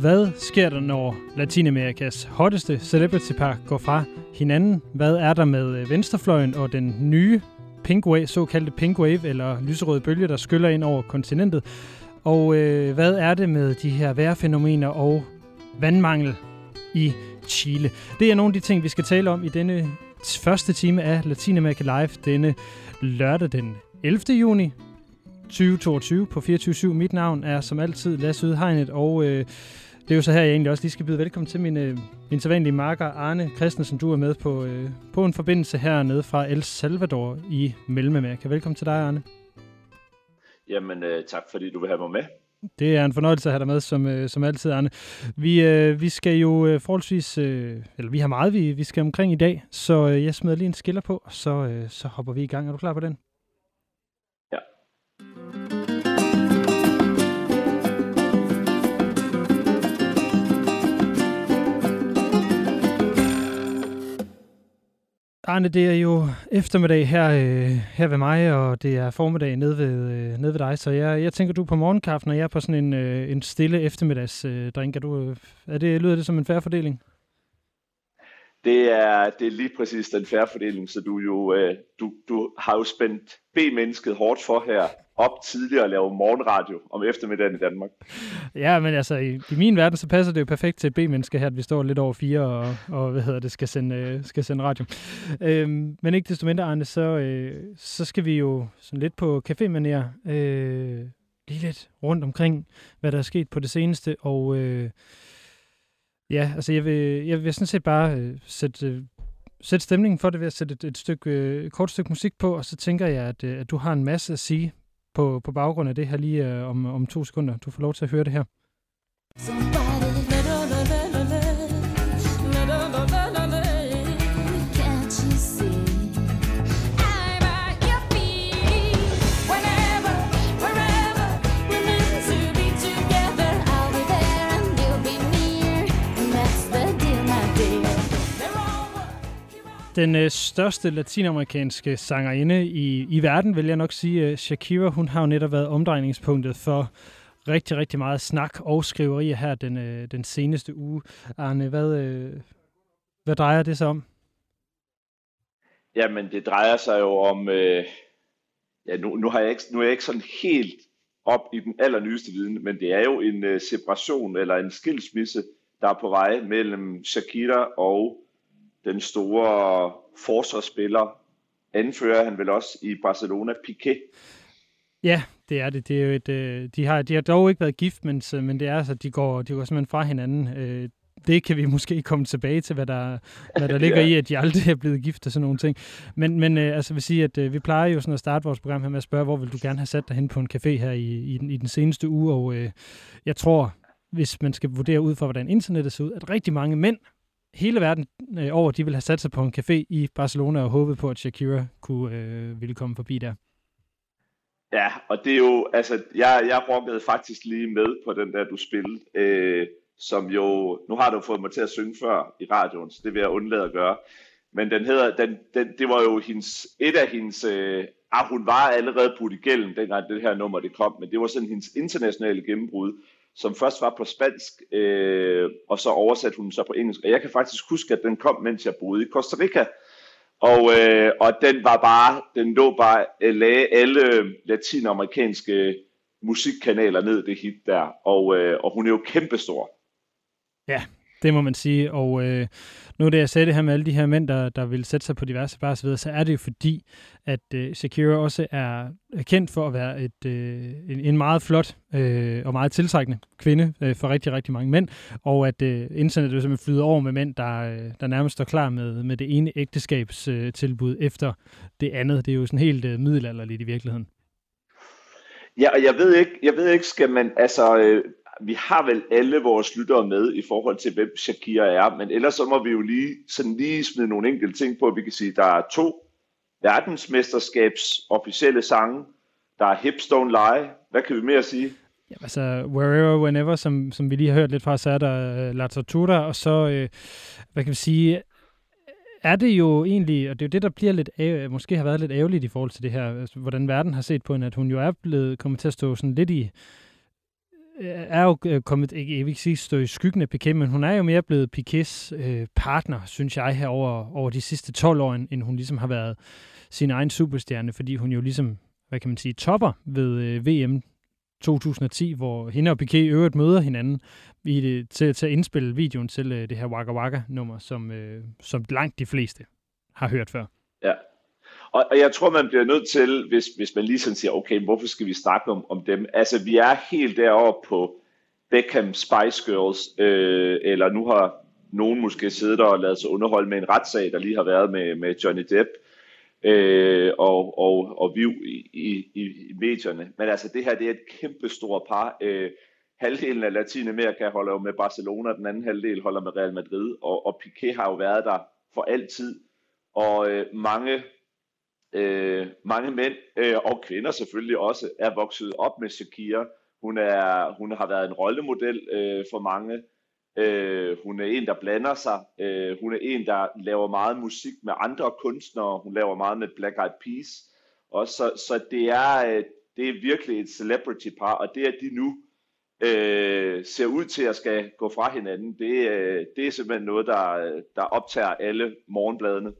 Hvad sker der, når Latinamerikas hotteste celebrity par går fra hinanden? Hvad er der med øh, venstrefløjen og den nye pink wave, såkaldte pink wave, eller lyserøde bølge, der skyller ind over kontinentet? Og øh, hvad er det med de her vejrfænomener og vandmangel i Chile? Det er nogle af de ting, vi skal tale om i denne første time af Latinamerika Live denne lørdag den 11. juni 2022 på 24.7. Mit navn er som altid Lasse Ydhegnet, og øh, det er jo så her, jeg egentlig også lige skal byde velkommen til min, øh, min sædvanlige marker Arne Christensen. Du er med på, øh, på en forbindelse hernede fra El Salvador i Mellemamerika. Velkommen til dig, Arne. Jamen, øh, tak fordi du vil have mig med. Det er en fornøjelse at have dig med, som, øh, som altid, Arne. Vi, øh, vi skal jo øh, forholdsvis, øh, eller vi har meget, vi, vi skal omkring i dag, så øh, jeg smider lige en skiller på, og så, øh, så hopper vi i gang. Er du klar på den? Ja. Arne, det er jo eftermiddag her, øh, her ved mig, og det er formiddag nede ved, øh, nede ved dig, så jeg, jeg tænker, du er på morgenkaffen, og jeg er på sådan en, øh, en stille eftermiddagsdrink. Øh, er, du, øh, er det, lyder det som en færre fordeling? Det er, det er lige præcis den færre fordeling, så du, jo, øh, du, du har jo spændt B-mennesket hårdt for her op tidligere at lave morgenradio om eftermiddagen i Danmark. Ja, men altså i, i min verden, så passer det jo perfekt til B-menneske her, at vi står lidt over fire og, og hvad hedder det, skal sende, øh, skal sende radio. Øhm, men ikke desto mindre, Arne, så, øh, så skal vi jo sådan lidt på café øh, lige lidt rundt omkring, hvad der er sket på det seneste, og øh, ja, altså jeg vil, jeg vil sådan set bare øh, sætte, øh, sætte stemningen for det ved at sætte et, et, stykke, øh, et kort stykke musik på, og så tænker jeg, at, øh, at du har en masse at sige på, på baggrund af det her lige øh, om, om to sekunder. Du får lov til at høre det her. Den øh, største latinamerikanske sangerinde i, i verden, vil jeg nok sige, øh, Shakira, hun har jo netop været omdrejningspunktet for rigtig, rigtig meget snak og skriverier her den, øh, den seneste uge. Arne, hvad, øh, hvad drejer det sig om? Jamen, det drejer sig jo om... Øh, ja, nu, nu, har jeg ikke, nu er jeg ikke sådan helt op i den allernyeste viden, men det er jo en øh, separation eller en skilsmisse, der er på vej mellem Shakira og den store forsvarsspiller, anfører han vel også i Barcelona, Piqué. Ja, det er det. det er jo et, øh, de, har, de har dog ikke været gift, men, men det er altså, de går, de går simpelthen fra hinanden. Øh, det kan vi måske komme tilbage til, hvad der, hvad der ligger ja. i, at de aldrig er blevet gift og sådan nogle ting. Men, men øh, altså, vil sige, at øh, vi plejer jo sådan at starte vores program her med at spørge, hvor vil du gerne have sat dig hen på en café her i, i, den, i den seneste uge, og øh, jeg tror, hvis man skal vurdere ud fra, hvordan internettet ser ud, at rigtig mange mænd hele verden øh, over, de vil have sat sig på en café i Barcelona og håbet på, at Shakira kunne øh, ville komme forbi der. Ja, og det er jo, altså, jeg, jeg rockede faktisk lige med på den der, du spillede, øh, som jo, nu har du fået mig til at synge før i radioen, så det vil jeg undlade at gøre. Men den hedder, den, den, det var jo hendes, et af hendes, øh, ah, hun var allerede putt i gælden, dengang det her nummer det kom, men det var sådan hendes internationale gennembrud som først var på spansk, øh, og så oversatte hun så på engelsk. Og jeg kan faktisk huske, at den kom, mens jeg boede i Costa Rica. Og, øh, og den var bare, den lå bare, øh, lagde alle latinamerikanske musikkanaler ned det hit der. Og, øh, og hun er jo kæmpestor. Ja, det må man sige. Og øh, nu da jeg sagde det her med alle de her mænd, der, der vil sætte sig på diverse bars videre, så er det jo fordi, at øh, Shakira også er kendt for at være et, øh, en, en meget flot øh, og meget tiltrækkende kvinde øh, for rigtig, rigtig mange mænd, og at øh, internettet simpelthen flyder over med mænd, der, øh, der nærmest står klar med, med det ene ægteskabstilbud øh, efter det andet. Det er jo sådan helt øh, middelalderligt i virkeligheden. Ja, og jeg ved ikke, jeg ved ikke, skal man, altså, øh, vi har vel alle vores lyttere med i forhold til, hvem Shakira er, men ellers så må vi jo lige, sådan lige smide nogle enkelte ting på. Vi kan sige, der er to verdensmesterskabs officielle sange. Der er Hipstone Lie. Hvad kan vi mere sige? Ja, altså, Wherever, Whenever, som, som vi lige har hørt lidt fra, så er der uh, La Tortura, og så, uh, hvad kan vi sige, er det jo egentlig, og det er jo det, der bliver lidt af, måske har været lidt ærgerligt i forhold til det her, altså, hvordan verden har set på hende, at hun jo er blevet kommet til at stå sådan lidt i, er jo øh, kommet, ikke, jeg vil ikke sige stå i skyggen af Piquet, men hun er jo mere blevet Piquets øh, partner, synes jeg, her over, over de sidste 12 år, end hun ligesom har været sin egen superstjerne, fordi hun jo ligesom, hvad kan man sige, topper ved øh, VM 2010, hvor hende og Piquet øvrigt møder hinanden i det, til, til at indspille videoen til øh, det her Waka Waka-nummer, som, øh, som langt de fleste har hørt før. Ja, og, og jeg tror, man bliver nødt til, hvis, hvis man lige sådan siger, okay, hvorfor skal vi snakke om, om dem? Altså, vi er helt deroppe på Beckham Spice Girls, øh, eller nu har nogen måske siddet og lavet sig underholde med en retssag, der lige har været med, med Johnny Depp øh, og, og, og Viv i, i, i medierne. Men altså, det her det er et kæmpestort par. Øh, halvdelen af Latinamerika holder jo med Barcelona, den anden halvdel holder med Real Madrid, og, og Piqué har jo været der for altid. Og øh, mange øh, mange mænd øh, og kvinder selvfølgelig også er vokset op med Shakira. Hun, er, hun har været en rollemodel øh, for mange. Øh, hun er en, der blander sig. Øh, hun er en, der laver meget musik med andre kunstnere. Hun laver meget med Black Eyed Peas. Og så, så det, er, øh, det er virkelig et celebrity par, og det at de nu øh, ser ud til at skal gå fra hinanden, det, øh, det er simpelthen noget, der, der optager alle morgenbladene.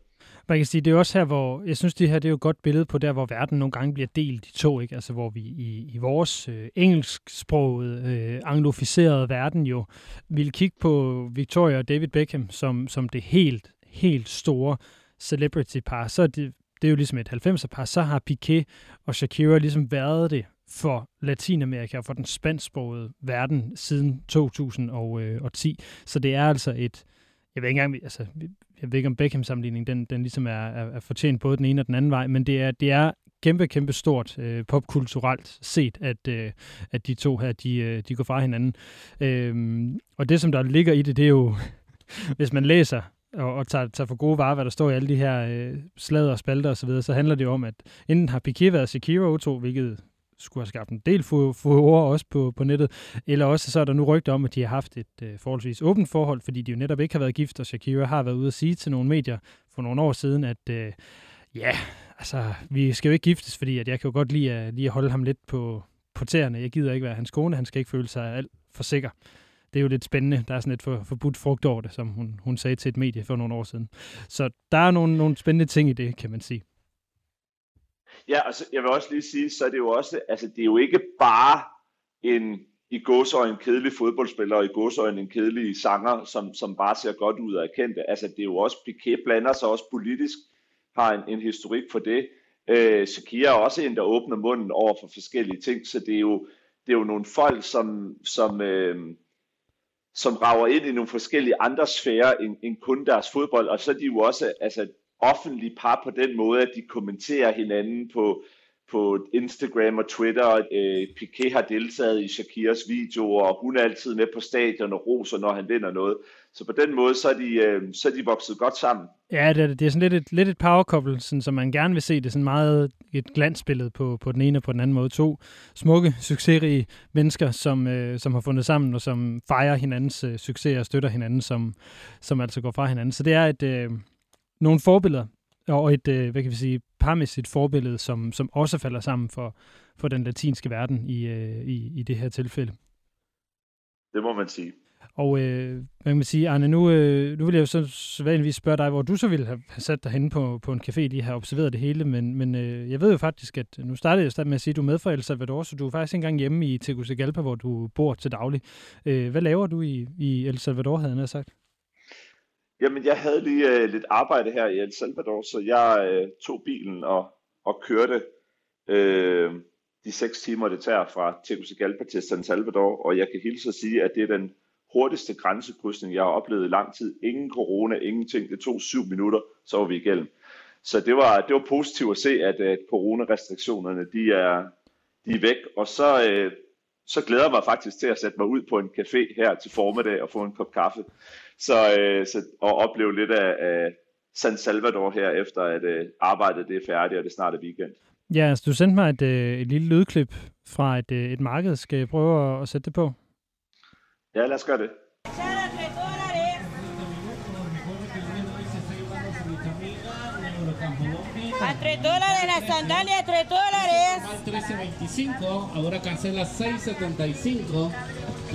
Man kan sige, det er også her, hvor jeg synes, det her det er jo et godt billede på der, hvor verden nogle gange bliver delt i to, ikke? Altså hvor vi i, i vores øh, engelsksproget, øh, anglofiseret verden jo vil kigge på Victoria og David Beckham som, som det helt, helt store celebrity par. Så er det, det er jo ligesom et 90'er par, så har Piqué og Shakira ligesom været det for Latinamerika og for den spansksprogede verden siden 2010. Øh, så det er altså et, jeg ved ikke engang, altså, jeg ved ikke om Beckham-sammenligning, den, den ligesom er, er, er fortjent både den ene og den anden vej, men det er, det er kæmpe, kæmpe stort øh, popkulturelt set, at, øh, at de to her, de, øh, de går fra hinanden. Øh, og det, som der ligger i det, det er jo, hvis man læser og, og tager, tager for gode varer, hvad der står i alle de her øh, slader og spalter osv., så, videre, så handler det jo om, at enten har Piqué været Shakira O2, hvilket skulle have skabt en del furore også på, på nettet, eller også så er der nu rygter om, at de har haft et øh, forholdsvis åbent forhold, fordi de jo netop ikke har været gift, og Shakira har været ude at sige til nogle medier for nogle år siden, at øh, ja, altså, vi skal jo ikke giftes, fordi at jeg kan jo godt lide at, lige at holde ham lidt på, på tæerne. Jeg gider ikke være hans kone, han skal ikke føle sig alt for sikker. Det er jo lidt spændende. Der er sådan et for, forbudt frugt over det, som hun, hun sagde til et medie for nogle år siden. Så der er nogle, nogle spændende ting i det, kan man sige. Ja, altså, jeg vil også lige sige, så er det jo også, altså det er jo ikke bare en i en kedelig fodboldspiller og i gåsøjne en kedelig sanger, som, som bare ser godt ud og er kendte. Altså det er jo også, Piqué blander sig også politisk, har en, en historik for det. Øh, Shakira er også en, der åbner munden over for forskellige ting, så det er jo, det er jo nogle folk, som, som, øh, som rager ind i nogle forskellige andre sfærer end, end kun deres fodbold, og så er de jo også, altså offentlig par på den måde, at de kommenterer hinanden på, på Instagram og Twitter. Øh, Piqué har deltaget i Shakiras videoer, og hun er altid med på stadion og roser, når han vinder noget. Så på den måde, så er de, øh, så er de vokset godt sammen. Ja, det er, det er sådan lidt et, lidt et power couple, sådan, som man gerne vil se. Det er sådan meget et glansbillede på, på den ene og på den anden måde. To smukke, succesrige mennesker, som, øh, som har fundet sammen, og som fejrer hinandens øh, succes og støtter hinanden, som, som altså går fra hinanden. Så det er et... Øh, nogle forbilleder, og et, øh, hvad kan vi sige, parmæssigt forbillede, som, som også falder sammen for, for den latinske verden i, øh, i, i det her tilfælde. Det må man sige. Og øh, hvad kan man sige, Arne, nu, øh, nu vil jeg jo så sædvanligvis spørge dig, hvor du så ville have, sat dig henne på, på en café, de har observeret det hele, men, men øh, jeg ved jo faktisk, at nu startede jeg med at sige, at du er med fra El Salvador, så du er faktisk engang hjemme i Tegucigalpa, hvor du bor til daglig. Øh, hvad laver du i, i El Salvador, havde jeg sagt? Jamen, jeg havde lige øh, lidt arbejde her i El Salvador, så jeg øh, tog bilen og, og kørte øh, de seks timer, det tager fra Tegucigalpa til San Salvador, og jeg kan hilse at sige, at det er den hurtigste grænsekrydsning, jeg har oplevet i lang tid. Ingen corona, ingenting. Det tog syv minutter, så var vi igennem. Så det var, det var positivt at se, at, at coronarestriktionerne, de er, de er væk. Og så, øh, så glæder jeg mig faktisk til at sætte mig ud på en café her til formiddag og få en kop kaffe. Så, øh, så og opleve lidt af, af San Salvador her, efter at øh, arbejdet det er færdigt, og det snart er weekend. Ja, altså du sendte mig et, øh, et lille lydklip fra et, øh, et marked. Skal jeg prøve at, at sætte det på? Ja, lad os gøre det. A 3 dólares la sandalia, 3 dólares. 13.25, ahora cancela 6.75.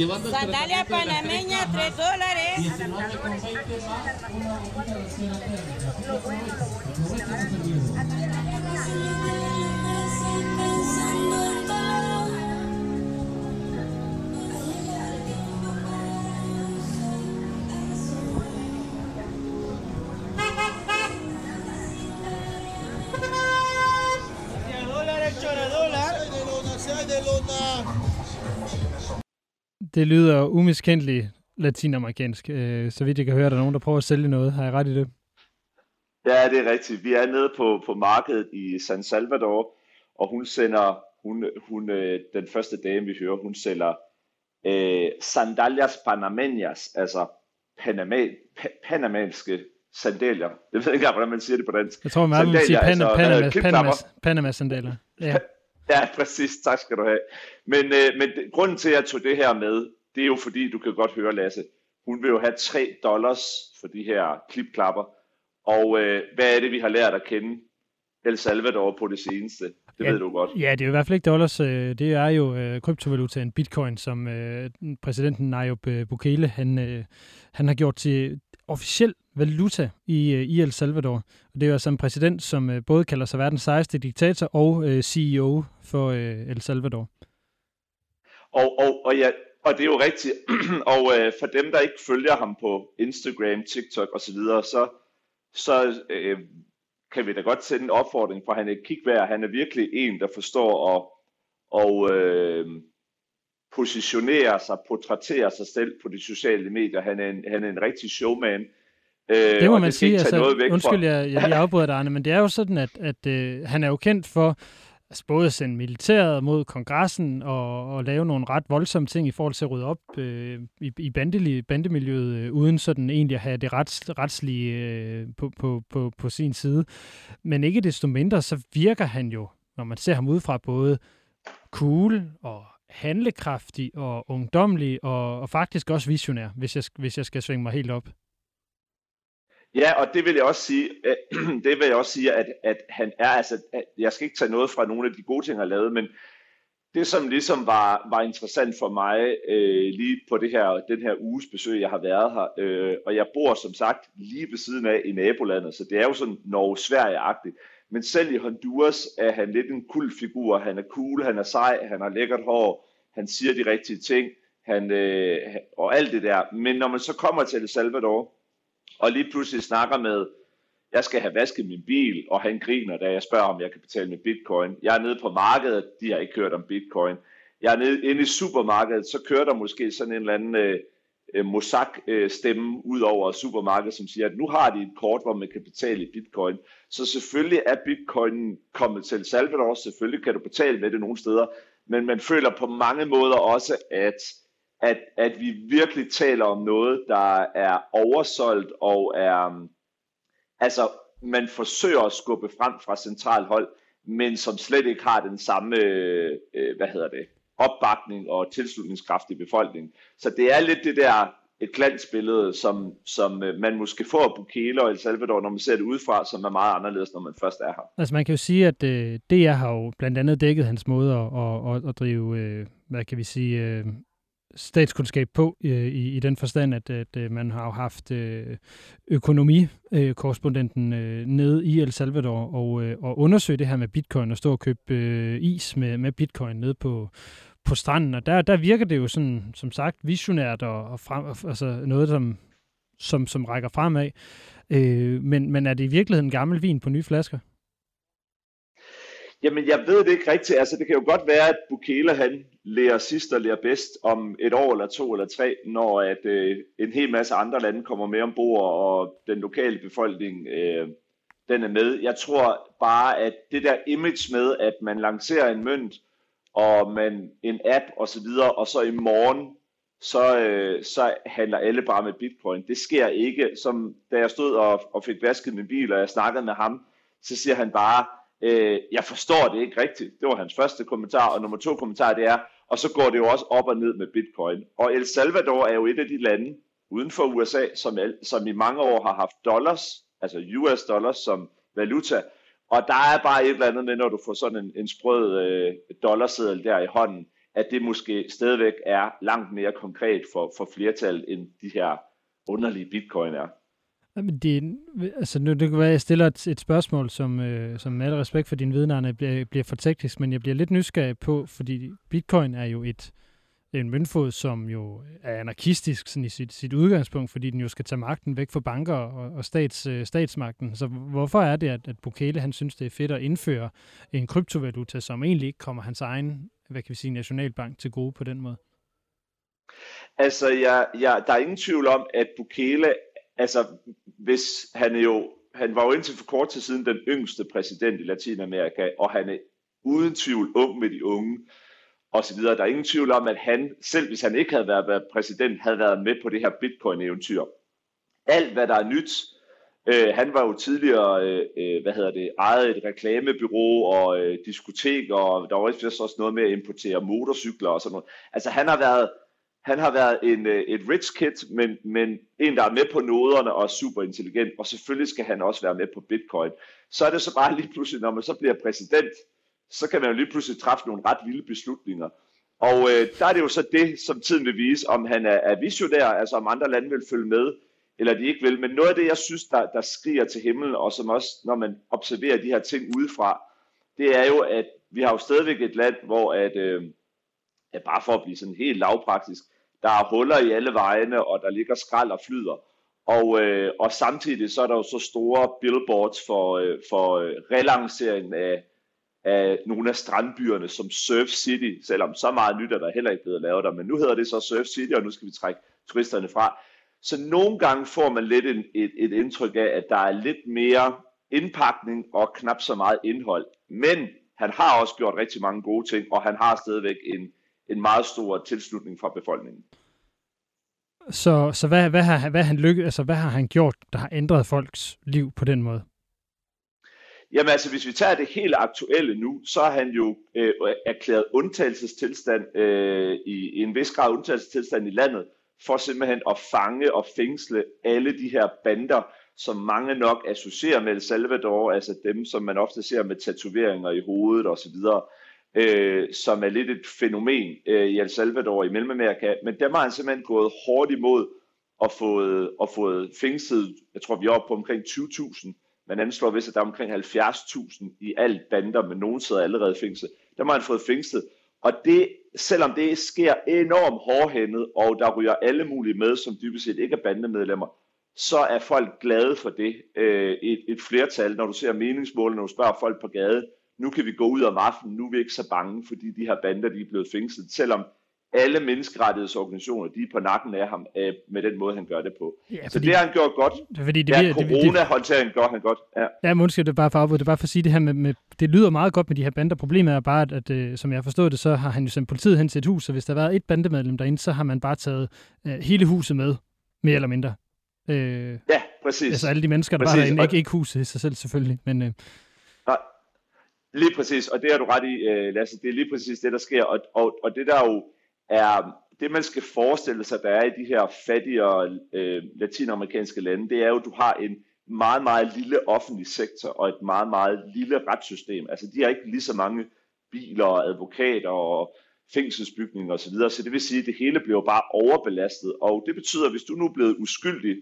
Llevando Sandalia panameña, 3 dólares. de cera Det lyder umiskendeligt latinamerikansk. Øh, så vidt jeg kan høre, der er nogen, der prøver at sælge noget. Har jeg ret i det? Ja, det er rigtigt. Vi er nede på, på markedet i San Salvador, og hun sender, hun, hun, øh, den første dame, vi hører, hun sælger øh, sandalias panameñas, altså panama, pa, panamanske sandalier. Jeg ved ikke hvordan man siger det på dansk. Jeg tror, man vil sige Panama, altså, Panama, øh, klipklapper. Panama, Panama sandaler. Ja. Ja, præcis. Tak skal du have. Men, øh, men grunden til, at jeg tog det her med, det er jo fordi, du kan godt høre, Lasse, hun vil jo have 3 dollars for de her klipklapper. Og øh, hvad er det, vi har lært at kende El Salvador på det seneste? Det Ja, ved du godt. Ja, det er jo i hvert fald ikke dollars. øh, Det er jo øh, kryptovalutaen bitcoin, som øh, præsidenten Nayib Bukele, han, øh, han har gjort til officiel valuta i, øh, i El Salvador. Og det er jo altså en præsident, som øh, både kalder sig verdens sejeste diktator og øh, CEO for øh, El Salvador. Og, og, og, ja, og det er jo rigtigt. og øh, for dem, der ikke følger ham på Instagram, TikTok osv., så, så øh, kan vi da godt sende en opfordring, for han er kigvær. Han er virkelig en, der forstår at og, øh, positionere sig, portrættere sig selv på de sociale medier. Han er en, han er en rigtig showman. Øh, Det må man skal sige. Altså, undskyld, fra. jeg, jeg lige afbryder dig, Arne, men det er jo sådan, at, at øh, han er jo kendt for altså, både at sende militæret mod kongressen og, og lave nogle ret voldsomme ting i forhold til at rydde op øh, i, i bandeli, bandemiljøet, øh, uden sådan egentlig at have det rets, retslige øh, på, på, på, på sin side. Men ikke desto mindre, så virker han jo, når man ser ham udefra, både cool og handlekraftig og ungdomlig og, og faktisk også visionær, hvis jeg, hvis jeg skal svinge mig helt op. Ja, og det vil jeg også sige, øh, det vil jeg også sige, at, at han er, altså, at jeg skal ikke tage noget fra nogle af de gode ting, han har lavet, men det, som ligesom var, var interessant for mig øh, lige på det her, den her uges besøg, jeg har været her, øh, og jeg bor som sagt lige ved siden af i nabolandet, så det er jo sådan Norge-Sverige-agtigt. Men selv i Honduras er han lidt en kul figur. Han er cool, han er sej, han har lækkert hår, han siger de rigtige ting, han, øh, og alt det der. Men når man så kommer til El Salvador, og lige pludselig snakker med, jeg skal have vasket min bil, og han griner, da jeg spørger, om jeg kan betale med bitcoin. Jeg er nede på markedet, de har ikke hørt om bitcoin. Jeg er nede inde i supermarkedet, så kører der måske sådan en eller anden øh, øh Mossack-stemme ud over supermarkedet, som siger, at nu har de et kort, hvor man kan betale i bitcoin. Så selvfølgelig er bitcoin kommet til Salvador, selvfølgelig kan du betale med det nogle steder, men man føler på mange måder også, at at, at vi virkelig taler om noget, der er oversolgt og er, um, altså man forsøger at skubbe frem fra central hold, men som slet ikke har den samme, øh, hvad hedder det, opbakning og tilslutningskraft i befolkningen. Så det er lidt det der et glansbillede, som, som øh, man måske får af Bukele og El Salvador, når man ser det udefra, som er meget anderledes, når man først er her. Altså man kan jo sige, at øh, DR har jo blandt andet dækket hans måde at, at, at, at drive, øh, hvad kan vi sige, øh, statskundskab på øh, i, i den forstand, at, at øh, man har jo haft øh, økonomikorrespondenten øh, nede i El Salvador og, øh, og undersøge det her med bitcoin og stå og købe øh, is med, med bitcoin nede på, på stranden. Og der, der virker det jo sådan, som sagt, visionært og, og frem, altså noget, som, som, som rækker fremad. Øh, men, men er det i virkeligheden gammel vin på nye flasker? Jamen, jeg ved det ikke rigtigt. Altså, det kan jo godt være, at Bukele, han lærer sidst og lærer bedst om et år eller to eller tre, når at øh, en hel masse andre lande kommer med ombord, og den lokale befolkning, øh, den er med. Jeg tror bare, at det der image med, at man lancerer en mønt, og man en app og så videre, og så i morgen, så, øh, så handler alle bare med bitcoin. Det sker ikke. Som da jeg stod og, og fik vasket min bil, og jeg snakkede med ham, så siger han bare, øh, jeg forstår det ikke rigtigt. Det var hans første kommentar, og nummer to kommentar det er, og så går det jo også op og ned med bitcoin. Og El Salvador er jo et af de lande uden for USA, som, som i mange år har haft dollars, altså US dollars som valuta, Og der er bare et eller andet med, når du får sådan en, en sprød øh, dollarseddel der i hånden, at det måske stadigvæk er langt mere konkret for, for flertal, end de her underlige bitcoin er. Jamen, det, altså, nu, det kan være, at jeg stiller et, et spørgsmål, som, øh, som med al respekt for dine vidnerne bliver, bliver for teknisk, men jeg bliver lidt nysgerrig på, fordi bitcoin er jo et, en møntfod, som jo er anarkistisk sådan i sit, sit udgangspunkt, fordi den jo skal tage magten væk fra banker og, og stats, øh, statsmagten. Så hvorfor er det, at, at Bukele han synes, det er fedt at indføre en kryptovaluta, som egentlig ikke kommer hans egen hvad kan vi sige, nationalbank til gode på den måde? Altså, jeg, jeg, der er ingen tvivl om, at Bukele, altså, hvis han jo, han var jo indtil for kort tid siden den yngste præsident i Latinamerika, og han er uden tvivl ung med de unge, og så videre. Der er ingen tvivl om, at han, selv hvis han ikke havde været, været præsident, havde været med på det her bitcoin-eventyr. Alt, hvad der er nyt, øh, han var jo tidligere, øh, øh hvad hedder det, ejet et reklamebyrå og øh, diskotek, og der var også noget med at importere motorcykler og sådan noget. Altså han har været, han har været en, øh, et rich kid, men, men en, der er med på noderne og er super intelligent, og selvfølgelig skal han også være med på bitcoin. Så er det så bare lige pludselig, når man så bliver præsident, så kan man jo lige pludselig træffe nogle ret vilde beslutninger. Og øh, der er det jo så det, som tiden vil vise, om han er, er visionær, altså om andre lande vil følge med, eller de ikke vil. Men noget af det, jeg synes, der, der skriger til himlen, og som også, når man observerer de her ting udefra, det er jo, at vi har jo stadigvæk et land, hvor at, øh, at bare for at blive sådan helt lavpraktisk, der er huller i alle vejene, og der ligger skrald og flyder. Og, øh, og samtidig så er der jo så store billboards for, øh, for øh, af, af nogle af strandbyerne som Surf City, selvom så meget nyt er der heller ikke blevet lavet der, men nu hedder det så Surf City, og nu skal vi trække turisterne fra. Så nogle gange får man lidt en, et, et indtryk af, at der er lidt mere indpakning og knap så meget indhold. Men han har også gjort rigtig mange gode ting, og han har stadigvæk en, en meget stor tilslutning fra befolkningen. Så, så hvad, hvad, har, hvad, han lykke, altså, hvad har han gjort, der har ændret folks liv på den måde? Jamen altså, hvis vi tager det helt aktuelle nu, så har han jo øh, erklæret undtagelsestilstand øh, i, i en vis grad undtagelsestilstand i landet, for simpelthen at fange og fængsle alle de her bander, som mange nok associerer med El Salvador, altså dem, som man ofte ser med tatoveringer i hovedet osv., øh, som er lidt et fænomen øh, i El Salvador i Mellemamerika, men dem har han simpelthen gået hårdt imod og fået, og fået fængslet, jeg tror vi er oppe på omkring 20.000 man anslår vist, at der er omkring 70.000 i alt bander, men nogen sidder allerede fængslet. Der har han fået fængslet. Og det, selvom det sker enormt hårdhændet, og der ryger alle mulige med, som dybest set ikke er bandemedlemmer, så er folk glade for det. Øh, et, et flertal, når du ser meningsmålene, når du spørger folk på gaden, nu kan vi gå ud om aftenen, nu er vi ikke så bange, fordi de her bander de er blevet fængslet, selvom alle menneskerettighedsorganisationer, de er på nakken af ham øh, med den måde, han gør det på. Ja, fordi, så det har han gjort godt. Det, fordi det, ja, corona-håndtering gør han godt. Ja, ja måske det er bare for afbud. Det er bare for at sige det her med, med, det lyder meget godt med de her bander. Problemet er bare, at, at øh, som jeg har forstået det, så har han jo sendt politiet hen til et hus, så hvis der har været et bandemedlem derinde, så har man bare taget uh, hele huset med, mere eller mindre. Uh, ja, præcis. Altså alle de mennesker, der præcis. var derinde, ikke, ikke huset i sig selv selvfølgelig, men... Uh, Nej, lige præcis, og det har du ret i, øh, Lasse, det er lige præcis det, der sker, og, og, og det der jo er det, man skal forestille sig, der er i de her fattigere øh, latinamerikanske lande, det er jo, at du har en meget, meget lille offentlig sektor og et meget, meget lille retssystem. Altså, de har ikke lige så mange biler og advokater og fængselsbygninger osv., så, så det vil sige, at det hele bliver bare overbelastet, og det betyder, at hvis du nu er blevet uskyldig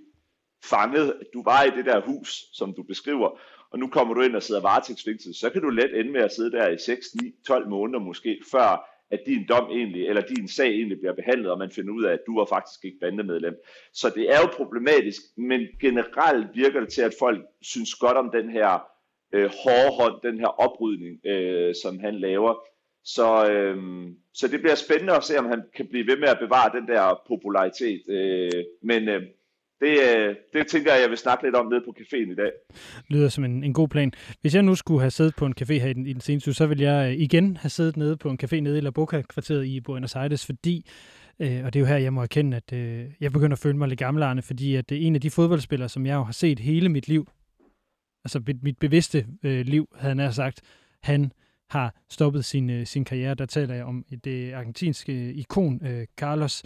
fanget, du var i det der hus, som du beskriver, og nu kommer du ind og sidder varetægtsfængslet, så kan du let ende med at sidde der i 6, 9, 12 måneder måske, før at din dom egentlig, eller din sag egentlig bliver behandlet, og man finder ud af, at du var faktisk ikke bandemedlem. Så det er jo problematisk, men generelt virker det til, at folk synes godt om den her øh, hårde hånd, den her oprydning, øh, som han laver. Så, øh, så det bliver spændende at se, om han kan blive ved med at bevare den der popularitet. Øh, men øh, det, øh, det tænker jeg, jeg vil snakke lidt om nede på caféen i dag. Lyder som en, en god plan. Hvis jeg nu skulle have siddet på en café her i den, i den seneste uge, så vil jeg øh, igen have siddet nede på en café nede i La Boca-kvarteret i Buenos Aires, fordi, øh, og det er jo her, jeg må erkende, at øh, jeg begynder at føle mig lidt gammelarne, fordi at det er en af de fodboldspillere, som jeg jo har set hele mit liv, altså mit, mit bevidste øh, liv, havde han sagt, han har stoppet sin, øh, sin karriere. Der taler jeg om det øh, argentinske øh, ikon øh, Carlos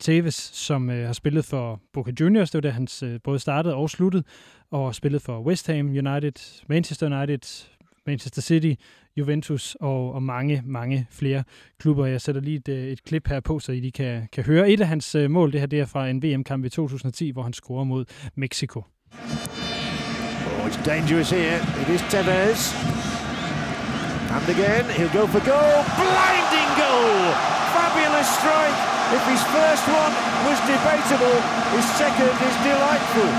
Tevez, som øh, har spillet for Boca Juniors. Det var der, han øh, både startede og sluttede, og spillet for West Ham United, Manchester United, Manchester City, Juventus og, og mange, mange flere klubber. Jeg sætter lige et, et klip her på, så I lige kan, kan høre. Et af hans mål, det her det er fra en VM-kamp i 2010, hvor han scorer mod Mexico. Oh, it's dangerous here. It is Tevez. And again, he'll go for goal. Blinding goal! Fabulous strike. If his first one was debatable, his second is delightful.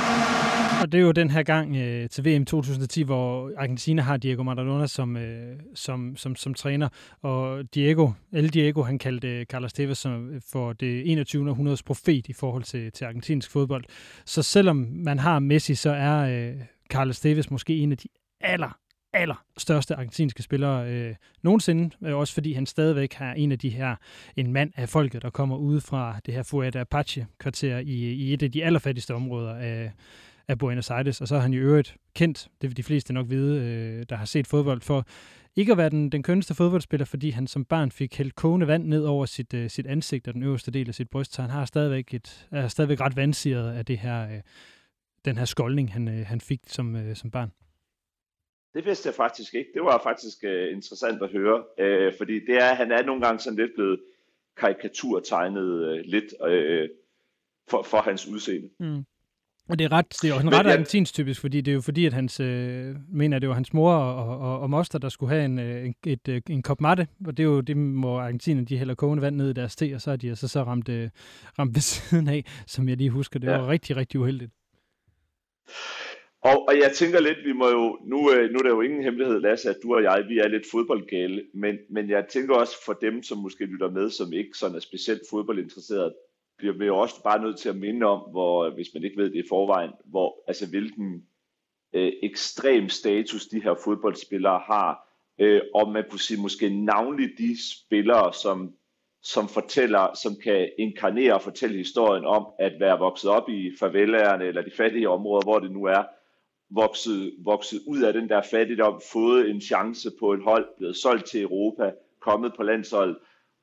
Og det er jo den her gang øh, til VM 2010, hvor Argentina har Diego Maradona som, øh, som, som, som træner. Og Diego, El Diego, han kaldte øh, Carlos Tevez som, øh, for det 21. århundredes profet i forhold til, til argentinsk fodbold. Så selvom man har Messi, så er øh, Carlos Tevez måske en af de aller, aller største argentinske spillere øh, nogensinde, øh, også fordi han stadigvæk har en af de her, en mand af folket, der kommer ud fra det her Fuerte Apache-kvarter i, i et af de allerfattigste områder af, af Buenos Aires, og så er han i øvrigt kendt, det vil de fleste nok vide, øh, der har set fodbold, for ikke at være den, den kønneste fodboldspiller, fordi han som barn fik hældt kogende vand ned over sit, øh, sit ansigt og den øverste del af sit bryst, så han har stadigvæk, et, er stadigvæk ret vandsiret af det her, øh, den her skoldning, han, øh, han fik som, øh, som barn. Det vidste jeg faktisk ikke. Det var faktisk uh, interessant at høre, uh, fordi det er, han er nogle gange sådan lidt blevet karikaturtegnet uh, lidt uh, for, for hans udseende. Mm. Og det er, ret, det er også en ret argentinsk typisk, fordi det er jo fordi, at hans, øh, mener, det var hans mor og, og, og moster, der skulle have en, en, et, en kop matte, og det er jo det, hvor argentinerne, de hælder kogende vand ned i deres te, og så har de altså så ramt, øh, ramt ved siden af, som jeg lige husker. Det ja. var rigtig, rigtig uheldigt. Og, og jeg tænker lidt, vi må jo, nu, øh, nu er det jo ingen hemmelighed, Lasse, at du og jeg, vi er lidt fodboldgale, men, men jeg tænker også for dem, som måske lytter med, som ikke sådan er specielt fodboldinteresseret, bliver vi jo også bare nødt til at minde om, hvor, hvis man ikke ved det i forvejen, hvor, altså hvilken øh, ekstrem status de her fodboldspillere har, øh, og man kunne sige måske navnlig de spillere, som, som fortæller, som kan inkarnere og fortælle historien om at være vokset op i favelaerne eller de fattige områder, hvor det nu er, vokset, vokset ud af den der fattigdom, fået en chance på et hold, blevet solgt til Europa, kommet på landshold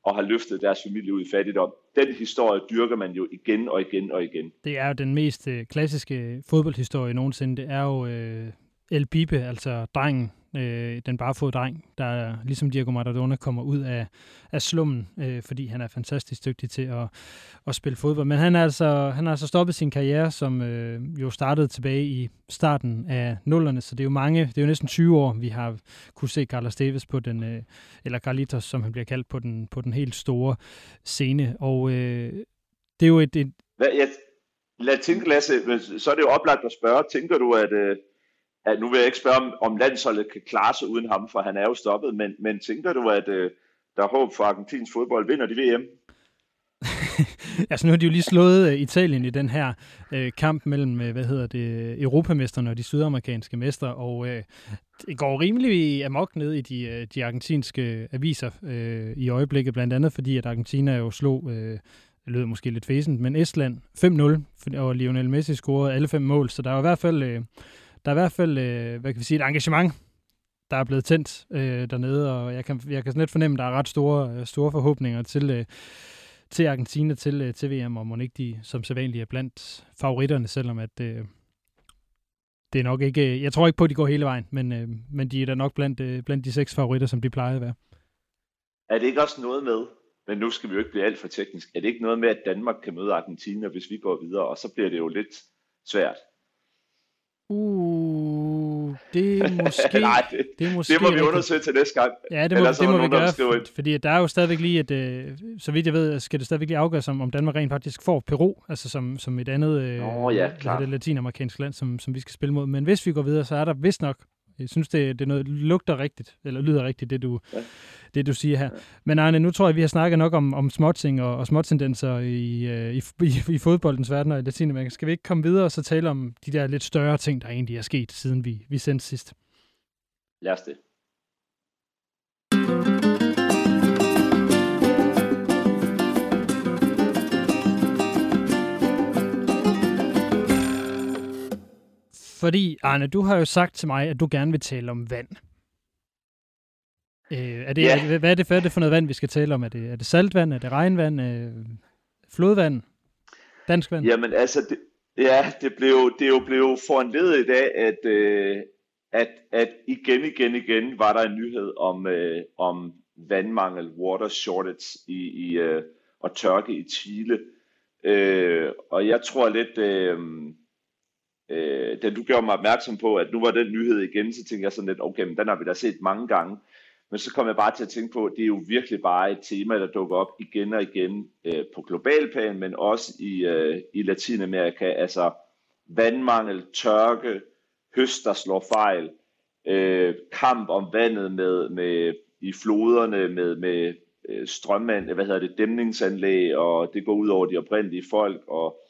og har løftet deres familie ud i fattigdom. Den historie dyrker man jo igen og igen og igen. Det er jo den mest øh, klassiske fodboldhistorie nogensinde. Det er jo øh, El Bibe, altså drengen, øh, den barefod dreng, der ligesom Diego Maradona kommer ud af, af slummen, øh, fordi han er fantastisk dygtig til at, at spille fodbold. Men han, har altså, han har altså stoppet sin karriere, som øh, jo startede tilbage i starten af nullerne, så det er jo mange, det er jo næsten 20 år, vi har kunne se Carlos Davis på den, øh, eller Carlitos, som han bliver kaldt, på den, på den helt store scene. Og øh, det er jo et... et Hvad, jeg, lad tænke, Lasse, så er det jo oplagt at spørge, tænker du, at, øh, at nu vil jeg ikke spørge, om, om landsholdet kan klare sig uden ham, for han er jo stoppet, men, men tænker du, at øh, der er håb for Argentins fodbold? Vinder de VM? altså nu har de jo lige slået øh, Italien i den her øh, kamp mellem, øh, hvad hedder det, europamesterne og de sydamerikanske mestre, og øh, det går rimelig amok ned i de, øh, de argentinske aviser øh, i øjeblikket, blandt andet fordi, at Argentina jo slog, øh, det lød måske lidt fæsent, men Estland 5-0, og Lionel Messi scorede alle fem mål, så der er i hvert fald, Øh, der er i hvert fald øh, hvad kan vi sige, et engagement der er blevet tændt øh, dernede, og jeg kan, jeg kan sådan lidt fornemme, at der er ret store, øh, store forhåbninger til, øh, til Argentina til, øh, til VM, og må ikke de som sædvanligt er blandt favoritterne, selvom at øh, det er nok ikke, øh, jeg tror ikke på, at de går hele vejen, men, øh, men de er da nok blandt, øh, blandt de seks favoritter, som de plejer at være. Er det ikke også noget med, men nu skal vi jo ikke blive alt for teknisk, er det ikke noget med, at Danmark kan møde Argentina, hvis vi går videre, og så bliver det jo lidt svært? Uh, det er måske... Nej, det, det, er måske det må vi undersøge til næste gang. Ja, det må, det må vi gøre, for, fordi der er jo stadigvæk lige et... Øh, så vidt jeg ved, skal det stadigvæk lige afgøres, om, om Danmark rent faktisk får Peru, altså som, som et andet øh, oh, ja, det latinamerikansk land, som, som vi skal spille mod. Men hvis vi går videre, så er der vist nok jeg synes, det, det er noget, lugter rigtigt, eller lyder rigtigt, det du, ja. det, du siger her. Ja. Men Arne, nu tror jeg, vi har snakket nok om, om småting og, og småtendenser i, øh, i, i, i fodboldens verden og i Latinamerika. Skal vi ikke komme videre og så tale om de der lidt større ting, der egentlig er sket, siden vi, vi sendte sidst? Lad os det. Fordi, Arne, du har jo sagt til mig, at du gerne vil tale om vand. Øh, er det, yeah. er, hvad, er det, hvad er det for noget vand, vi skal tale om? Er det, er det saltvand? Er det regnvand? Øh, flodvand? Dansk vand? Jamen altså, det, ja, det, blev, det er jo blevet foranledet i dag, at, øh, at, at igen, igen, igen var der en nyhed om, øh, om vandmangel, water shortage i, i, øh, og tørke i Chile. Øh, og jeg tror lidt, øh, øh, da du gjorde mig opmærksom på, at nu var den nyhed igen, så tænkte jeg sådan lidt, okay, men den har vi da set mange gange. Men så kom jeg bare til at tænke på, at det er jo virkelig bare et tema, der dukker op igen og igen øh, på global plan, men også i, øh, i Latinamerika. Altså vandmangel, tørke, høst, der slår fejl, øh, kamp om vandet med, med i floderne med, med øh, strømmand, hvad hedder det, dæmningsanlæg, og det går ud over de oprindelige folk, og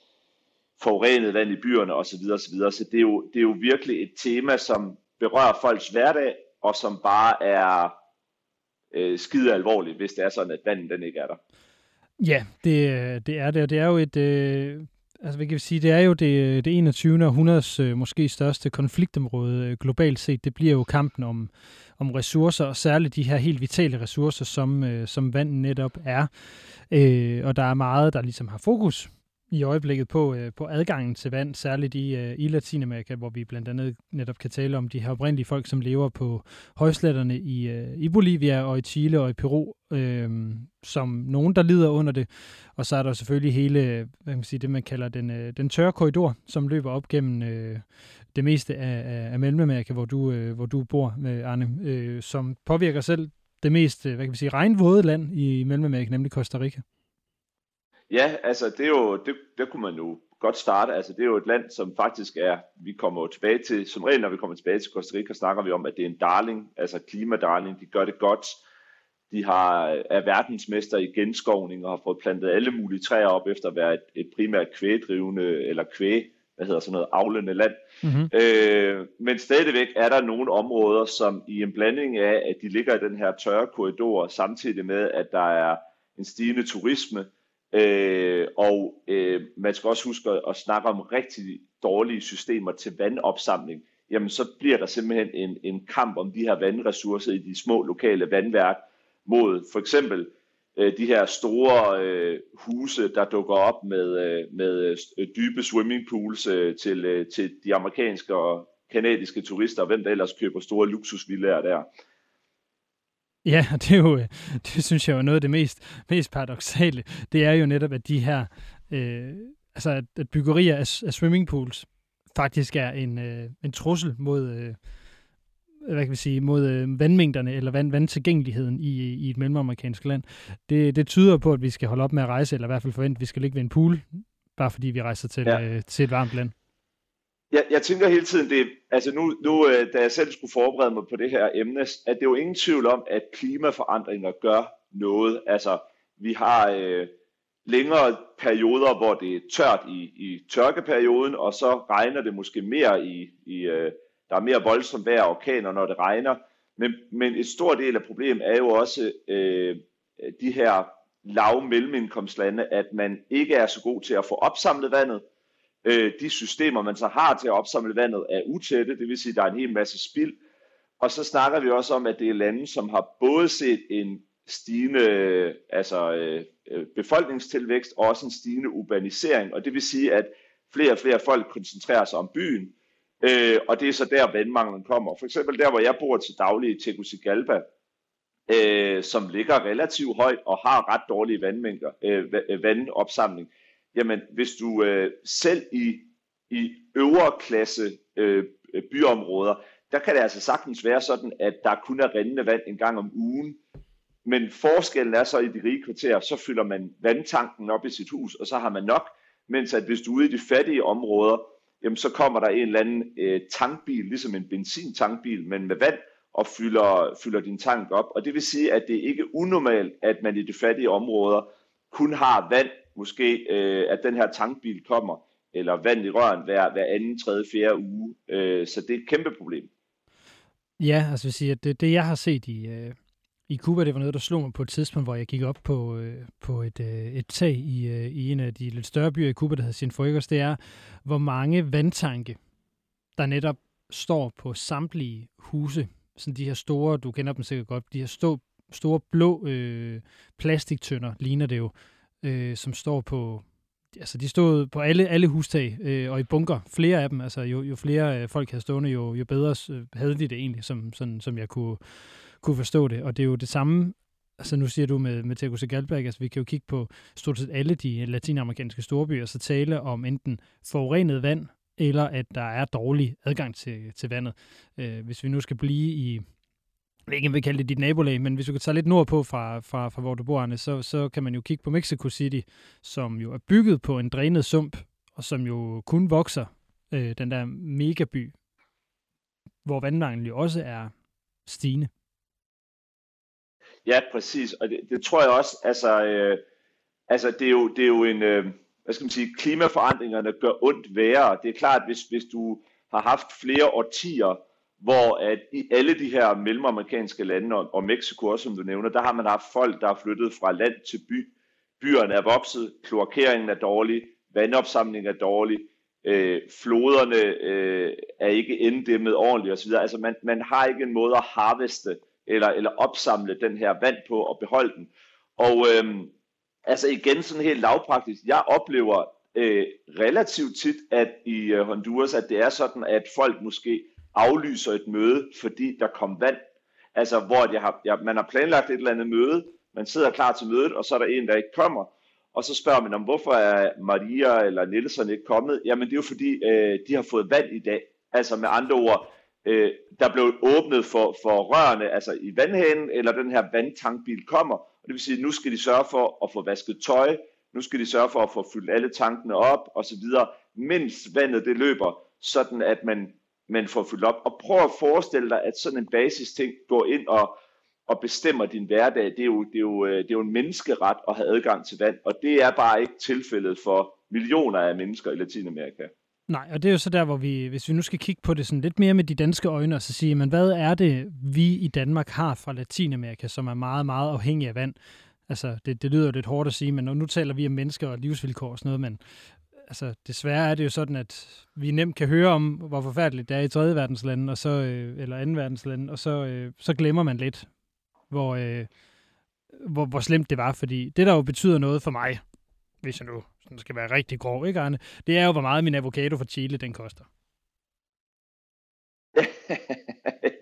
forurenet vand i byerne osv. osv. Så det er, jo, det er jo virkelig et tema, som berører folks hverdag, og som bare er øh, skide alvorligt, hvis det er sådan, at vandet den ikke er der. Ja, det, det er det, og det er jo et, øh, altså hvad kan vi sige, det er jo det, det 21. århundredes øh, måske største konfliktområde øh, globalt set. Det bliver jo kampen om, om ressourcer, og særligt de her helt vitale ressourcer, som, øh, som vand netop er. Øh, og der er meget, der ligesom har fokus i øjeblikket på, øh, på adgangen til vand, særligt i, øh, i Latinamerika, hvor vi blandt andet netop kan tale om de her oprindelige folk, som lever på højsletterne i, øh, i Bolivia og i Chile og i Peru, øh, som nogen, der lider under det. Og så er der selvfølgelig hele, hvad kan man sige, det man kalder den, øh, den tørre korridor, som løber op gennem øh, det meste af, af, af Mellemamerika, hvor du, øh, hvor du bor, med Arne, øh, som påvirker selv det mest, øh, hvad kan vi sige, regnvåde land i Mellemamerika, nemlig Costa Rica. Ja, altså det er jo, det, det kunne man jo godt starte. Altså det er jo et land, som faktisk er, vi kommer jo tilbage til, som regel når vi kommer tilbage til Costa Rica, snakker vi om, at det er en darling, altså klimadarling, de gør det godt. De har, er verdensmester i genskovning og har fået plantet alle mulige træer op efter at være et, et primært kvægdrivende, eller kvæg, hvad hedder sådan noget, avlende land. Mm-hmm. Øh, men stadigvæk er der nogle områder, som i en blanding af, at de ligger i den her tørre korridor, samtidig med, at der er en stigende turisme, Øh, og øh, man skal også huske at, at snakke om rigtig dårlige systemer til vandopsamling. Jamen så bliver der simpelthen en, en kamp om de her vandressourcer i de små lokale vandværk mod for eksempel øh, de her store øh, huse, der dukker op med, øh, med øh, dybe swimmingpools øh, til, øh, til de amerikanske og kanadiske turister, og hvem der ellers køber store luksusvillager der. Ja, det er jo, det synes jeg er noget af det mest, mest paradoxale. Det er jo netop, at de her, øh, altså at, at byggerier af, af swimmingpools faktisk er en, øh, en trussel mod, øh, hvad kan vi sige, mod øh, vandmængderne eller vand, vandtilgængeligheden i, i et mellemamerikansk land. Det, det tyder på, at vi skal holde op med at rejse, eller i hvert fald forvente, at vi skal ligge ved en pool, bare fordi vi rejser til, ja. øh, til et varmt land jeg, jeg tænker hele tiden, det, altså nu, nu, øh, da jeg selv skulle forberede mig på det her emne, at det er jo ingen tvivl om, at klimaforandringer gør noget. Altså, vi har øh, længere perioder, hvor det er tørt i, i tørkeperioden, og så regner det måske mere i, i øh, der er mere voldsomt vejr og orkaner, når det regner. Men, men et stort del af problemet er jo også øh, de her lav mellemindkomstlande, at man ikke er så god til at få opsamlet vandet, Øh, de systemer, man så har til at opsamle vandet, er utætte, det vil sige, at der er en hel masse spild. Og så snakker vi også om, at det er lande, som har både set en stigende altså, øh, øh, befolkningstilvækst og også en stigende urbanisering. Og det vil sige, at flere og flere folk koncentrerer sig om byen, øh, og det er så der, vandmanglen kommer. For eksempel der, hvor jeg bor til daglig i Tegucigalpa, øh, som ligger relativt højt og har ret dårlige vandmængder, øh, vandopsamling jamen hvis du øh, selv i, i øvre klasse øh, byområder, der kan det altså sagtens være sådan, at der kun er rindende vand en gang om ugen. Men forskellen er så i de rige kvarterer, så fylder man vandtanken op i sit hus, og så har man nok. Mens at hvis du er ude i de fattige områder, jamen så kommer der en eller anden øh, tankbil, ligesom en benzintankbil, men med vand, og fylder, fylder din tank op. Og det vil sige, at det er ikke unormalt, at man i de fattige områder kun har vand måske, øh, at den her tankbil kommer, eller vand i røren hver, hver anden, tredje, fjerde uge. Øh, så det er et kæmpe problem. Ja, altså vil sige, at det, det jeg har set i, øh, i Cuba, det var noget, der slog mig på et tidspunkt, hvor jeg gik op på, øh, på et, øh, et tag i, øh, i en af de lidt større byer i Cuba, der hedder Cienfuegos, det er, hvor mange vandtanke, der netop står på samtlige huse, sådan de her store, du kender dem sikkert godt, de her stå, store blå øh, plastiktønder, ligner det jo, øh, som står på altså de stod på alle, alle hustag øh, og i bunker, flere af dem. Altså jo, jo flere øh, folk havde stående, jo, jo bedre øh, havde de det egentlig, som, sådan, som jeg kunne, kunne forstå det. Og det er jo det samme, altså nu siger du med, med Tegucigalpa, altså vi kan jo kigge på stort set alle de latinamerikanske storbyer, så tale om enten forurenet vand, eller at der er dårlig adgang til, til vandet. Øh, hvis vi nu skal blive i, jeg ikke vil kalde det dit nabolag, men hvis du kan tage lidt nordpå fra, fra, fra hvor du bor, Arne, så, så kan man jo kigge på Mexico City, som jo er bygget på en drænet sump, og som jo kun vokser, øh, den der megaby, hvor vandmanglen jo også er stigende. Ja, præcis, og det, det tror jeg også, altså, øh, altså det, er jo, det er jo en, øh, hvad skal man sige, klimaforandringerne gør ondt værre. Det er klart, hvis, hvis du har haft flere årtier, hvor at i alle de her mellemamerikanske lande, og, og Mexico også, som du nævner, der har man haft folk, der er flyttet fra land til by. Byerne er vokset, kloakeringen er dårlig, vandopsamlingen er dårlig, øh, floderne øh, er ikke inddæmmet ordentligt osv. Altså man, man har ikke en måde at harveste eller, eller opsamle den her vand på og beholde den. Og øh, altså igen sådan helt lavpraktisk, jeg oplever øh, relativt tit, at i øh, Honduras, at det er sådan, at folk måske aflyser et møde, fordi der kom vand. Altså, hvor jeg har, jeg, man har planlagt et eller andet møde, man sidder klar til mødet, og så er der en, der ikke kommer. Og så spørger man om, hvorfor er Maria eller Nielsen ikke kommet? Jamen, det er jo fordi, øh, de har fået vand i dag. Altså med andre ord, øh, der blev åbnet for, for rørene, altså i vandhanen, eller den her vandtankbil kommer. Og det vil sige, nu skal de sørge for at få vasket tøj, nu skal de sørge for at få fyldt alle tankene op, og så videre, mens vandet det løber, sådan at man men får fyldt op. Og prøv at forestille dig, at sådan en basis ting går ind og, og bestemmer din hverdag. Det er, jo, det, er jo, øh, det er jo en menneskeret at have adgang til vand, og det er bare ikke tilfældet for millioner af mennesker i Latinamerika. Nej, og det er jo så der, hvor vi, hvis vi nu skal kigge på det sådan lidt mere med de danske øjne, og så sige, men hvad er det, vi i Danmark har fra Latinamerika, som er meget, meget afhængig af vand? Altså, det, det lyder jo lidt hårdt at sige, men nu taler vi om mennesker og livsvilkår og sådan noget, men altså, desværre er det jo sådan, at vi nemt kan høre om, hvor forfærdeligt det er i tredje verdenslande, og så, øh, eller anden verdenslande, og så, øh, så glemmer man lidt, hvor, øh, hvor, hvor slemt det var. Fordi det, der jo betyder noget for mig, hvis jeg nu sådan skal være rigtig grov, ikke Arne? Det er jo, hvor meget min avocado fra Chile, den koster.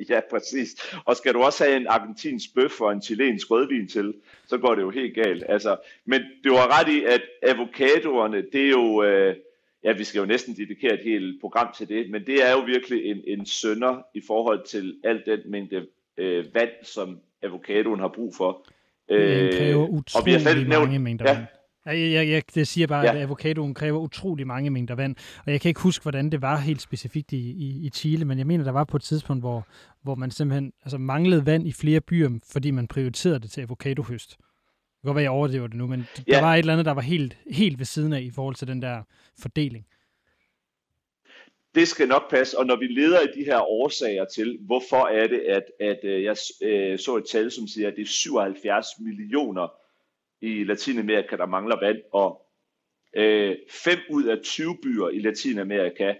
ja, præcis. Og skal du også have en argentinsk bøf og en chilensk rødvin til, så går det jo helt galt. Altså, men du har ret i, at avocadoerne, det er jo, øh, ja, vi skal jo næsten dedikere et helt program til det, men det er jo virkelig en, en sønder i forhold til al den mængde øh, vand, som avocadoen har brug for. Øh, kræver utrolig og vi har selv nævnt, mange mængder ja, vand. Jeg, jeg, jeg, det siger bare, ja. at avocadoen kræver utrolig mange mængder vand. Og jeg kan ikke huske, hvordan det var helt specifikt i, i, i Chile, men jeg mener, der var på et tidspunkt, hvor, hvor man simpelthen altså, manglede vand i flere byer, fordi man prioriterede det til avocadohøst. Det kan godt være, jeg overdriver det nu, men ja. der var et eller andet, der var helt, helt ved siden af i forhold til den der fordeling. Det skal nok passe, og når vi leder i de her årsager til, hvorfor er det, at, at øh, jeg øh, så et tal, som siger, at det er 77 millioner i Latinamerika, der mangler vand, og øh, 5 ud af 20 byer i Latinamerika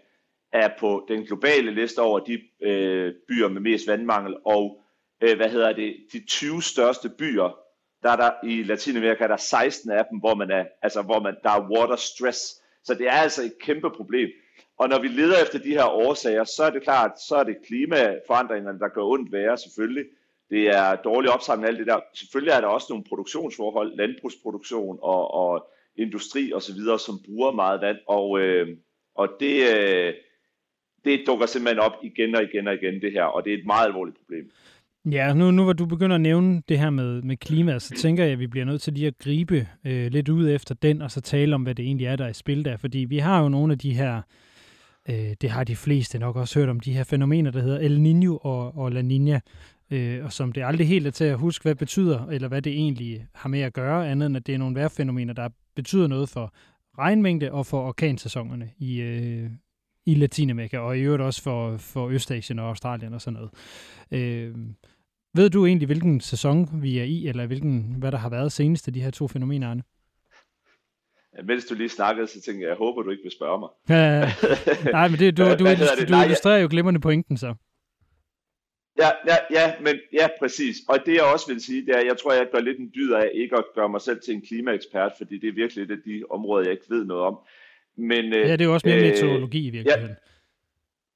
er på den globale liste over de øh, byer med mest vandmangel, og øh, hvad hedder det, de 20 største byer, der er der i Latinamerika, der er 16 af dem, hvor man er, altså hvor man, der er water stress. Så det er altså et kæmpe problem. Og når vi leder efter de her årsager, så er det klart, så er det klimaforandringerne, der gør ondt værre selvfølgelig det er dårlig opsamling alt det der. Selvfølgelig er der også nogle produktionsforhold, landbrugsproduktion og, og industri og så videre, som bruger meget vand, og, øh, og det, øh, det dukker simpelthen op igen og igen og igen det her, og det er et meget alvorligt problem. Ja, nu, nu hvor du begynder at nævne det her med, med klima, så tænker jeg, at vi bliver nødt til lige at gribe øh, lidt ud efter den, og så tale om, hvad det egentlig er, der er i spil der. Fordi vi har jo nogle af de her, øh, det har de fleste nok også hørt om, de her fænomener, der hedder El Niño og, og La Niña, øh, og som det aldrig helt er til at huske, hvad det betyder, eller hvad det egentlig har med at gøre, andet end at det er nogle vejrfænomener, der betyder noget for regnmængde og for orkansæsonerne i, øh, i Latinamerika, og i øvrigt også for, for Østasien og Australien og sådan noget. Øh, ved du egentlig, hvilken sæson vi er i, eller hvilken, hvad der har været senest af de her to fænomener, Arne? Ja, mens du lige snakkede, så tænkte jeg, jeg håber, du ikke vil spørge mig. nej, men det, du, du, du, du, du illustrerer jo glimrende pointen så. Ja, ja, ja, men ja, præcis. Og det jeg også vil sige, det er, jeg tror, jeg gør lidt en dyd af ikke at gøre mig selv til en klimaekspert, fordi det er virkelig et af de områder, jeg ikke ved noget om. Men, ja, det er jo også mere øh, meteorologi i virkeligheden.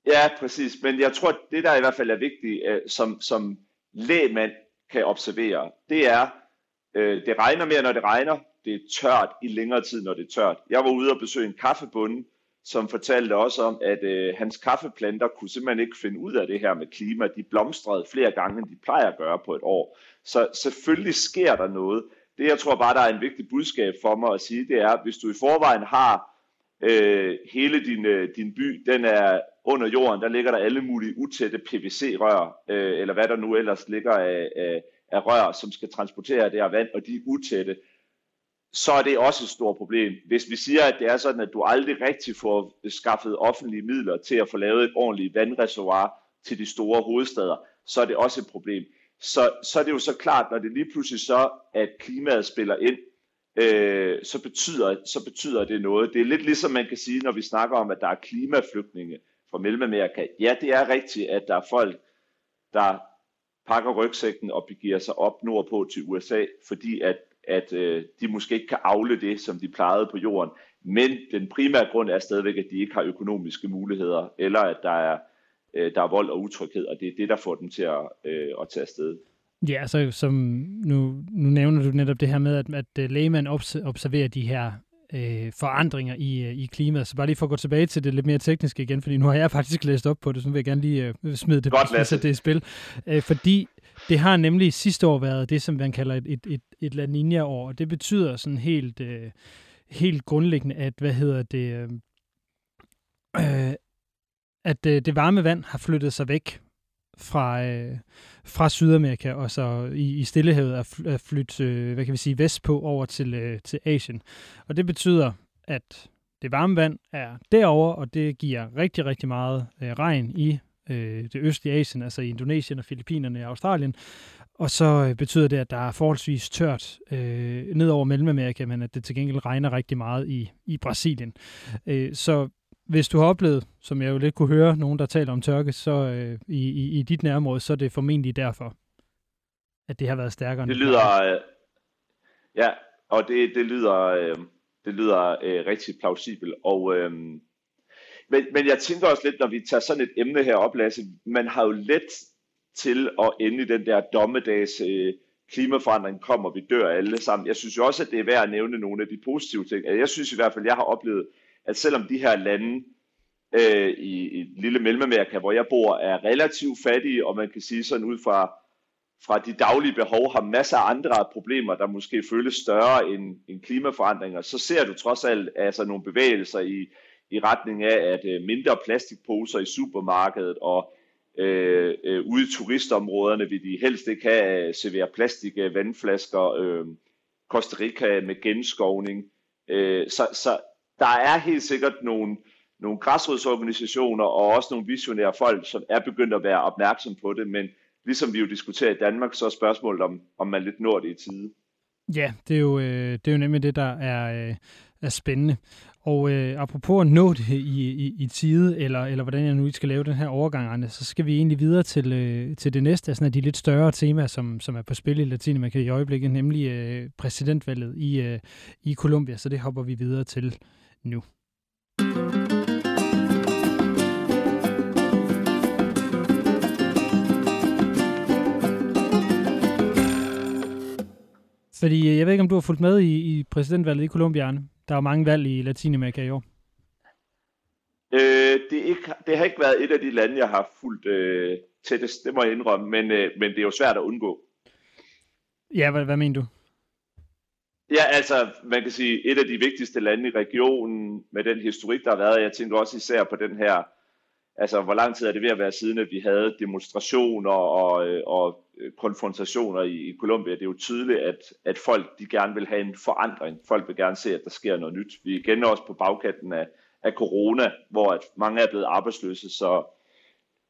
Ja, ja, præcis. Men jeg tror, det der i hvert fald er vigtigt, øh, som, som lægmand kan observere, det er, øh, det regner mere, når det regner. Det er tørt i længere tid, når det er tørt. Jeg var ude og besøge en kaffebunde, som fortalte også om, at øh, hans kaffeplanter kunne simpelthen ikke finde ud af det her med klima. De blomstrede flere gange, end de plejer at gøre på et år. Så selvfølgelig sker der noget. Det, jeg tror bare, der er en vigtig budskab for mig at sige, det er, at hvis du i forvejen har øh, hele din, øh, din by, den er under jorden, der ligger der alle mulige utætte PVC-rør, øh, eller hvad der nu ellers ligger af, af, af rør, som skal transportere det her vand, og de er utætte så er det også et stort problem. Hvis vi siger, at det er sådan, at du aldrig rigtig får skaffet offentlige midler til at få lavet et ordentligt vandreservoir til de store hovedsteder, så er det også et problem. Så, så er det jo så klart, når det lige pludselig så, at klimaet spiller ind, øh, så, betyder, så betyder det noget. Det er lidt ligesom man kan sige, når vi snakker om, at der er klimaflygtninge fra Mellemamerika. Ja, det er rigtigt, at der er folk, der pakker rygsækken og begiver sig op nordpå til USA, fordi at at øh, de måske ikke kan afle det, som de plejede på jorden. Men den primære grund er stadigvæk, at de ikke har økonomiske muligheder, eller at der er, øh, der er vold og utryghed, og det er det, der får dem til at, øh, at tage afsted. Ja, så som nu, nu nævner du netop det her med, at, at øh, observerer de her øh, forandringer i, øh, i klimaet. Så bare lige for at gå tilbage til det lidt mere tekniske igen, fordi nu har jeg faktisk læst op på det, så nu vil jeg gerne lige øh, smide det, Godt det i spil. Øh, fordi det har nemlig sidste år været det, som man kalder et, et, et, et La Nina-år, og det betyder sådan helt, øh, helt grundlæggende, at, hvad hedder det, øh, øh, at øh, det varme vand har flyttet sig væk fra, øh, fra Sydamerika, og så i, i Stillehavet er, flyttet, øh, hvad kan vi sige, vestpå over til, øh, til Asien. Og det betyder, at det varme vand er derover, og det giver rigtig, rigtig meget øh, regn i øh, det østlige Asien, altså i Indonesien og Filippinerne og Australien. Og så øh, betyder det, at der er forholdsvis tørt øh, ned over Mellemamerika, men at det til gengæld regner rigtig meget i, i Brasilien. Øh, så hvis du har oplevet, som jeg jo lidt kunne høre, nogen der taler om tørke, så øh, i, i, i dit nærområde, så er det formentlig derfor, at det har været stærkere. Det lyder, øh, ja, og det, det lyder, øh, det lyder øh, rigtig plausibelt, og øh, men, men jeg tænker også lidt, når vi tager sådan et emne her op, Lasse, man har jo let til at ende i den der dommedags øh, klimaforandring kommer, vi dør alle sammen. Jeg synes jo også, at det er værd at nævne nogle af de positive ting. Jeg synes i hvert fald, jeg har oplevet, at selvom de her lande øh, i, i lille Mellemamerika, hvor jeg bor, er relativt fattige, og man kan sige sådan ud fra, fra de daglige behov, har masser af andre problemer, der måske føles større end, end klimaforandringer, så ser du trods alt altså nogle bevægelser i, i retning af, at øh, mindre plastikposer i supermarkedet og øh, øh, ude i turistområderne vil de helst ikke have øh, servere plastik øh, vandflasker, øh, Costa Rica med genskovning. Øh, så, så der er helt sikkert nogle, nogle græsrodsorganisationer og også nogle visionære folk, som er begyndt at være opmærksom på det, men ligesom vi jo diskuterer i Danmark, så er spørgsmålet, om, om man lidt når det i tide. Ja, det er jo, øh, det er jo nemlig det, der er, øh, er spændende. Og øh, apropos at nå det i, i, i tide, eller, eller hvordan jeg nu skal lave den her overgang, Arne, så skal vi egentlig videre til, øh, til det næste af sådan de lidt større temaer, som, som er på spil i Latinamerika i øjeblikket, nemlig øh, præsidentvalget i, øh, i Colombia. Så det hopper vi videre til nu. Fordi øh, jeg ved ikke, om du har fulgt med i, i præsidentvalget i Colombia? Der er mange valg i Latinamerika i år. Øh, det, er ikke, det har ikke været et af de lande, jeg har fulgt øh, tættest, det må jeg indrømme, men, øh, men det er jo svært at undgå. Ja, hvad, hvad mener du? Ja, altså, man kan sige, et af de vigtigste lande i regionen, med den historik, der har været, jeg tænker også især på den her, altså, hvor lang tid er det ved at være siden, at vi havde demonstrationer og, og øh, konfrontationer i, i Colombia. Det er jo tydeligt, at, at folk de gerne vil have en forandring. Folk vil gerne se, at der sker noget nyt. Vi er igen også på bagkanten af, af corona, hvor at mange er blevet arbejdsløse, så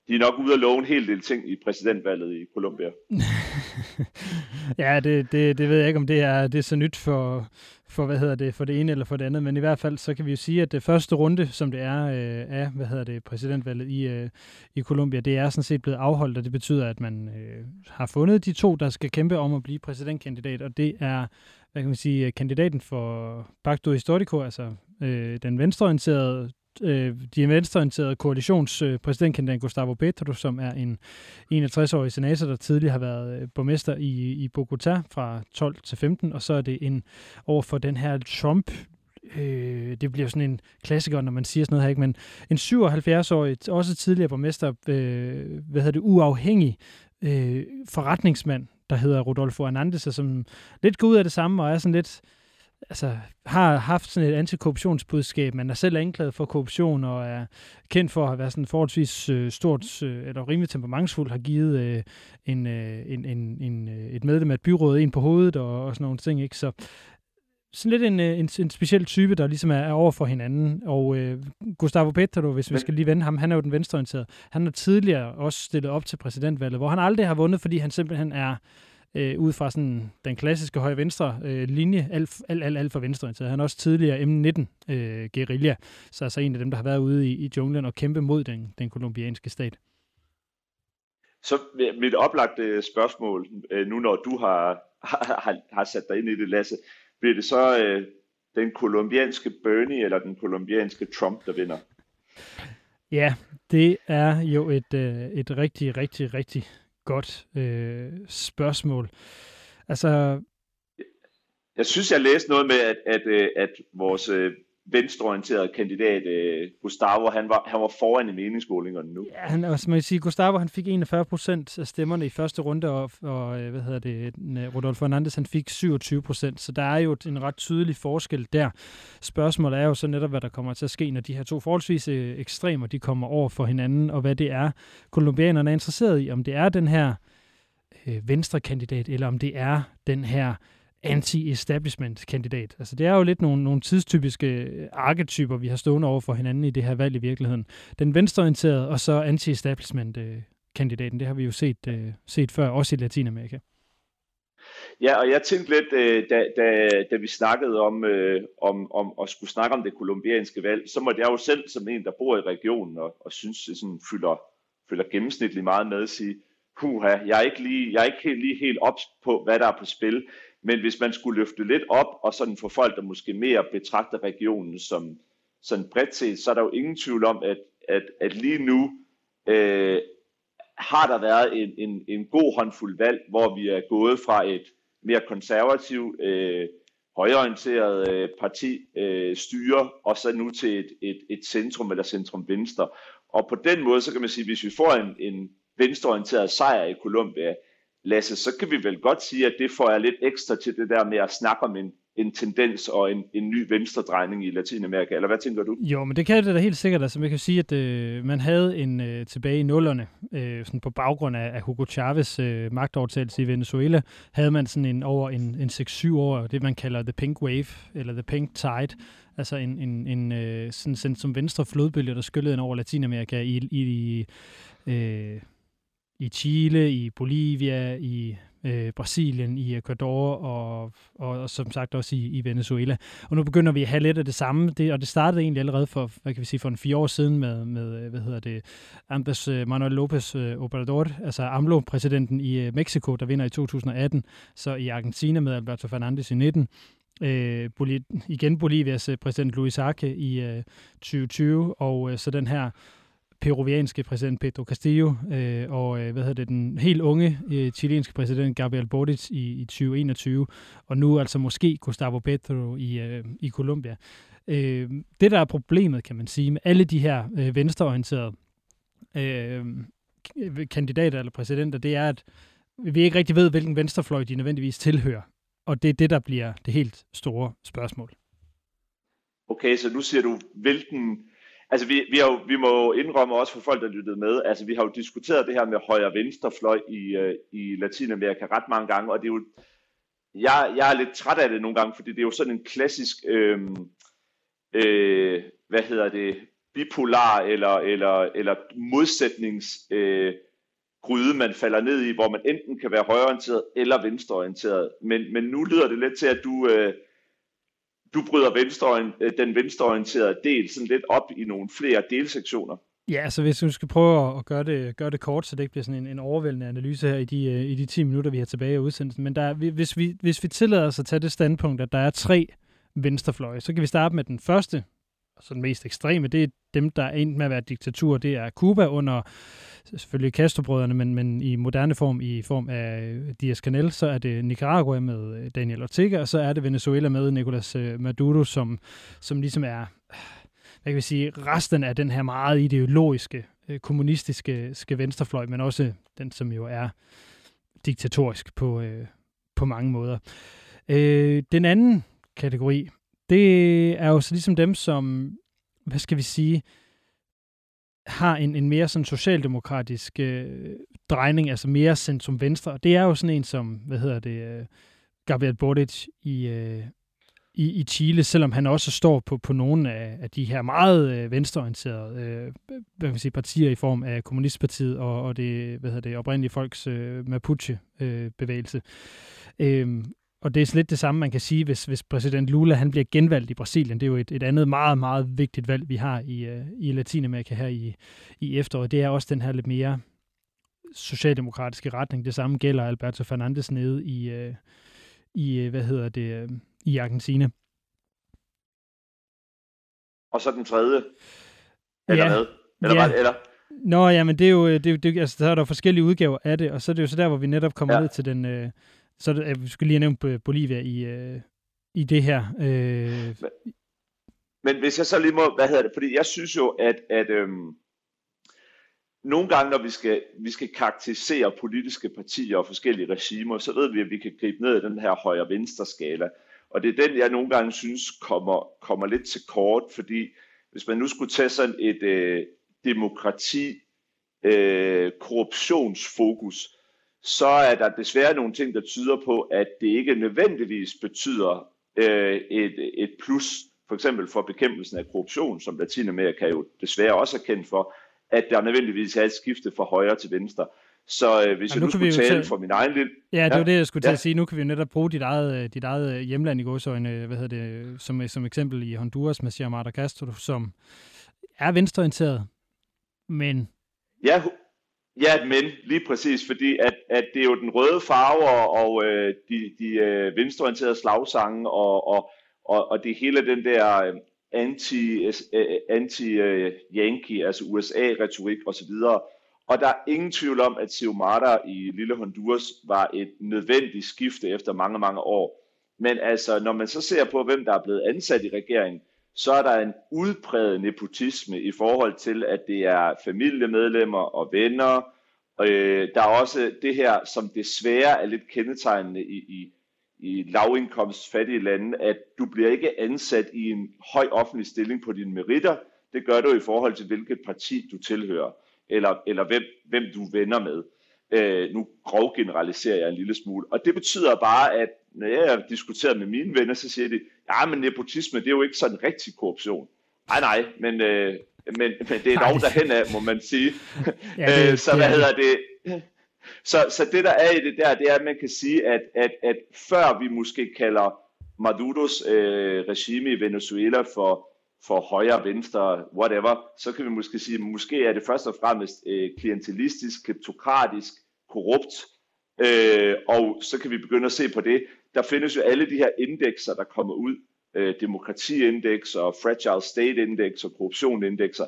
de er nok ude at love en hel del ting i præsidentvalget i Colombia. ja, det, det, det ved jeg ikke, om det er, det er så nyt for, for, hvad hedder det, for det ene eller for det andet, men i hvert fald så kan vi jo sige, at det første runde, som det er øh, af, hvad hedder det, præsidentvalget i, øh, i Colombia, det er sådan set blevet afholdt, og det betyder, at man øh, har fundet de to, der skal kæmpe om at blive præsidentkandidat, og det er, hvad kan man sige, kandidaten for Pacto Historico, altså øh, den venstreorienterede øh, de venstreorienterede koalitionspræsidentkandidat øh, Gustavo Petro, som er en 61-årig senator, der tidligere har været øh, borgmester i, i Bogota fra 12 til 15, og så er det en over for den her Trump øh, det bliver sådan en klassiker, når man siger sådan noget her, ikke? men en 77-årig, også tidligere borgmester, øh, hvad hedder det, uafhængig øh, forretningsmand, der hedder Rodolfo Hernandez, som lidt går ud af det samme, og er sådan lidt, altså, har haft sådan et antikorruptionsbudskab. Man er selv anklaget for korruption og er kendt for at have været sådan forholdsvis øh, stort øh, eller rimelig temperamentsfuld, har givet øh, en, øh, en, en, en, øh, et medlem af et byråd en på hovedet og, og sådan nogle ting. Ikke? Så sådan lidt en, øh, en, en speciel type, der ligesom er, er over for hinanden. Og øh, Gustavo Petro, hvis vi skal lige vende ham, han er jo den venstreorienterede. Han har tidligere også stillet op til præsidentvalget, hvor han aldrig har vundet, fordi han simpelthen er øh, ud fra sådan den klassiske højre-venstre øh, linje, alt, alt, alt, alt for venstre. Han er også tidligere M19 øh, guerilla, så altså en af dem, der har været ude i, i junglen og kæmpe mod den, den kolumbianske stat. Så mit oplagte spørgsmål, øh, nu når du har, har, har sat dig ind i det, Lasse, bliver det så øh, den kolumbianske Bernie eller den kolumbianske Trump, der vinder? Ja, det er jo et, øh, et rigtig, rigtig, rigtig godt øh, spørgsmål. Altså... Jeg synes, jeg læste noget med, at, at, øh, at vores øh, venstreorienterede kandidat, øh, Gustavo, han var, han var foran i meningsmålingerne nu. Ja, han, altså, man kan sige, Gustavo han fik 41 procent af stemmerne i første runde, og, og øh, hvad hedder det, øh, Rodolfo Hernandez han fik 27 procent, så der er jo en ret tydelig forskel der. Spørgsmålet er jo så netop, hvad der kommer til at ske, når de her to forholdsvis øh, ekstremer, de kommer over for hinanden, og hvad det er, kolumbianerne er interesseret i, om det er den her øh, venstre kandidat, eller om det er den her anti-establishment-kandidat. Altså det er jo lidt nogle, nogle tidstypiske arketyper, vi har stående over for hinanden i det her valg i virkeligheden. Den venstreorienterede og så anti-establishment-kandidaten, det har vi jo set, uh, set før, også i Latinamerika. Ja, og jeg tænkte lidt, øh, da, da, da vi snakkede om, øh, om, om at skulle snakke om det kolumbianske valg, så måtte jeg jo selv som en, der bor i regionen og, og synes, det sådan fylder, fylder gennemsnitligt meget med, sige, huha, jeg er ikke, lige, jeg er ikke helt, lige helt ops på, hvad der er på spil. Men hvis man skulle løfte lidt op, og sådan få folk, der måske mere betragter regionen som sådan bredt set, så er der jo ingen tvivl om, at, at, at lige nu øh, har der været en, en, en god håndfuld valg, hvor vi er gået fra et mere konservativt, øh, højorienteret øh, parti øh, styre, og så nu til et, et, et centrum eller centrum venstre. Og på den måde, så kan man sige, hvis vi får en, en venstreorienteret sejr i Colombia, Lasse, så kan vi vel godt sige, at det får jeg lidt ekstra til det der med at snakke om en, en tendens og en, en ny venstredrejning i Latinamerika, eller hvad tænker du? Jo, men det kan det da helt sikkert. Altså, man kan sige, at øh, man havde en øh, tilbage i nullerne, øh, sådan på baggrund af, af Hugo Chavez øh, magtovertagelse i Venezuela, havde man sådan en over en, en 6-7 år, det man kalder the pink wave, eller the pink tide, altså en, en, en øh, sådan, sådan som venstre flodbølge, der skyllede ind over Latinamerika i, i, i øh, i Chile, i Bolivia, i øh, Brasilien, i Ecuador og, og, og som sagt også i, i Venezuela. Og nu begynder vi at have lidt af det samme, det, og det startede egentlig allerede for, hvad kan vi sige, for en fire år siden med, med øh, hvad hedder det, Andres øh, Manuel López øh, Obrador, altså AMLO-præsidenten i Mexico, der vinder i 2018, så i Argentina med Alberto Fernandez i 19, øh, Boliv igen Bolivias præsident Luis Arce i øh, 2020, og øh, så den her peruvianske præsident Pedro Castillo øh, og øh, hvad hedder det, den helt unge øh, chilenske præsident Gabriel Boric i, i 2021, og nu altså måske Gustavo Petro i, øh, i Colombia. Øh, det, der er problemet, kan man sige, med alle de her øh, venstreorienterede øh, kandidater eller præsidenter, det er, at vi ikke rigtig ved, hvilken venstrefløj de nødvendigvis tilhører. Og det er det, der bliver det helt store spørgsmål. Okay, så nu siger du, hvilken Altså, vi, vi, har jo, vi må indrømme også for folk, der lyttede med, altså vi har jo diskuteret det her med højre-venstre fløj i, øh, i Latinamerika ret mange gange, og det er jo, jeg, jeg er lidt træt af det nogle gange, fordi det er jo sådan en klassisk, øh, øh, hvad hedder det, bipolar eller, eller, eller modsætnings øh, gryde, man falder ned i, hvor man enten kan være højreorienteret eller venstreorienteret. Men, men nu lyder det lidt til, at du, øh, du bryder venstre, øh, den venstreorienterede del sådan lidt op i nogle flere delsektioner. Ja, så altså, hvis du skal prøve at gøre det, gøre det kort, så det ikke bliver sådan en, en overvældende analyse her i de, øh, i de 10 minutter, vi har tilbage af udsendelsen. Men der, hvis, vi, hvis vi tillader os at tage det standpunkt, at der er tre venstrefløje, så kan vi starte med den første, og så den mest ekstreme, det er dem, der er endt med at være diktatur. Det er Cuba under selvfølgelig Castro-brødrene, men, men i moderne form, i form af Diaz-Canel, så er det Nicaragua med øh, Daniel Ortega, og så er det Venezuela med Nicolas øh, Maduro, som, som ligesom er hvad kan vi sige, resten af den her meget ideologiske, øh, kommunistiske skal venstrefløj, men også den, som jo er diktatorisk på, øh, på mange måder. Øh, den anden kategori, det er jo så ligesom dem, som, hvad skal vi sige, har en, en mere sådan socialdemokratisk øh, drejning, altså mere centrum venstre. Og det er jo sådan en som, hvad hedder det, øh, Gabriel Boric i, øh, i, i Chile, selvom han også står på, på nogle af, af de her meget øh, venstreorienterede øh, hvad kan man sige, partier i form af Kommunistpartiet og, og det, hvad hedder det oprindelige folks øh, Mapuche-bevægelse. Øh, øh, og det er lidt det samme, man kan sige, hvis, hvis præsident Lula han bliver genvalgt i Brasilien. Det er jo et, et andet meget, meget vigtigt valg, vi har i, uh, i Latinamerika her i, i efteråret. Det er også den her lidt mere socialdemokratiske retning. Det samme gælder Alberto Fernandes nede i, uh, i hvad hedder det, uh, i Argentina. Og så den tredje? Eller ja. hvad? Eller, ja. hvad? eller? Nå, ja, men det er jo, det, er, det, altså, der er der forskellige udgaver af det, og så er det jo så der, hvor vi netop kommer ja. ned til den, øh, så det, vi skulle lige nævne Bolivia i, øh, i det her. Øh. Men, men hvis jeg så lige må, hvad hedder det, fordi jeg synes jo, at, at øhm, nogle gange, når vi skal, vi skal karakterisere politiske partier og forskellige regimer, så ved vi, at vi kan gribe ned i den her højre-venstre skala. Og det er den, jeg nogle gange synes kommer, kommer lidt til kort, fordi hvis man nu skulle tage sådan et øh, demokrati, øh, korruptionsfokus, så er der desværre nogle ting, der tyder på, at det ikke nødvendigvis betyder øh, et, et plus, for eksempel for bekæmpelsen af korruption, som Latinamerika jo desværre også er kendt for, at der nødvendigvis er et skifte fra højre til venstre. Så øh, hvis ja, jeg nu, nu skulle tale tage... for min egen lille... Ja, det var ja, det, jeg skulle til ja. at sige. Nu kan vi jo netop bruge dit eget, øh, dit eget øh, hjemland i godsøjne, hvad hedder det, som, som eksempel i Honduras med Xiomara Castro, som er venstreorienteret, men... Ja, Ja, men lige præcis, fordi at, at det er jo den røde farve og øh, de, de øh, venstreorienterede slagsange og, og, og, og det hele den der øh, anti-Yankee, anti øh, øh altså USA-retorik osv. Og der er ingen tvivl om, at Xiomara i Lille Honduras var et nødvendigt skifte efter mange, mange år. Men altså, når man så ser på, hvem der er blevet ansat i regeringen, så er der en udpræget nepotisme i forhold til, at det er familiemedlemmer og venner. Øh, der er også det her, som desværre er lidt kendetegnende i, i, i lavindkomstfattige lande, at du bliver ikke ansat i en høj offentlig stilling på dine meritter. Det gør du i forhold til, hvilket parti du tilhører, eller, eller hvem, hvem du venner med. Øh, nu grov generaliserer jeg en lille smule. Og det betyder bare, at når jeg har diskuteret med mine venner, så siger de, ja, men nepotisme, det er jo ikke sådan rigtig korruption. Nej, nej, men, øh, men, men det er dog derhen af, må man sige. ja, det, øh, så hvad hedder det? Så, så det, der er i det der, det er, at man kan sige, at, at, at før vi måske kalder Maduros øh, regime i Venezuela for, for højre, venstre, whatever, så kan vi måske sige, at måske er det først og fremmest øh, klientelistisk, kleptokratisk, korrupt, øh, og så kan vi begynde at se på det. Der findes jo alle de her indekser, der kommer ud, øh, demokratiindeks og fragile state index og korruptionindekser,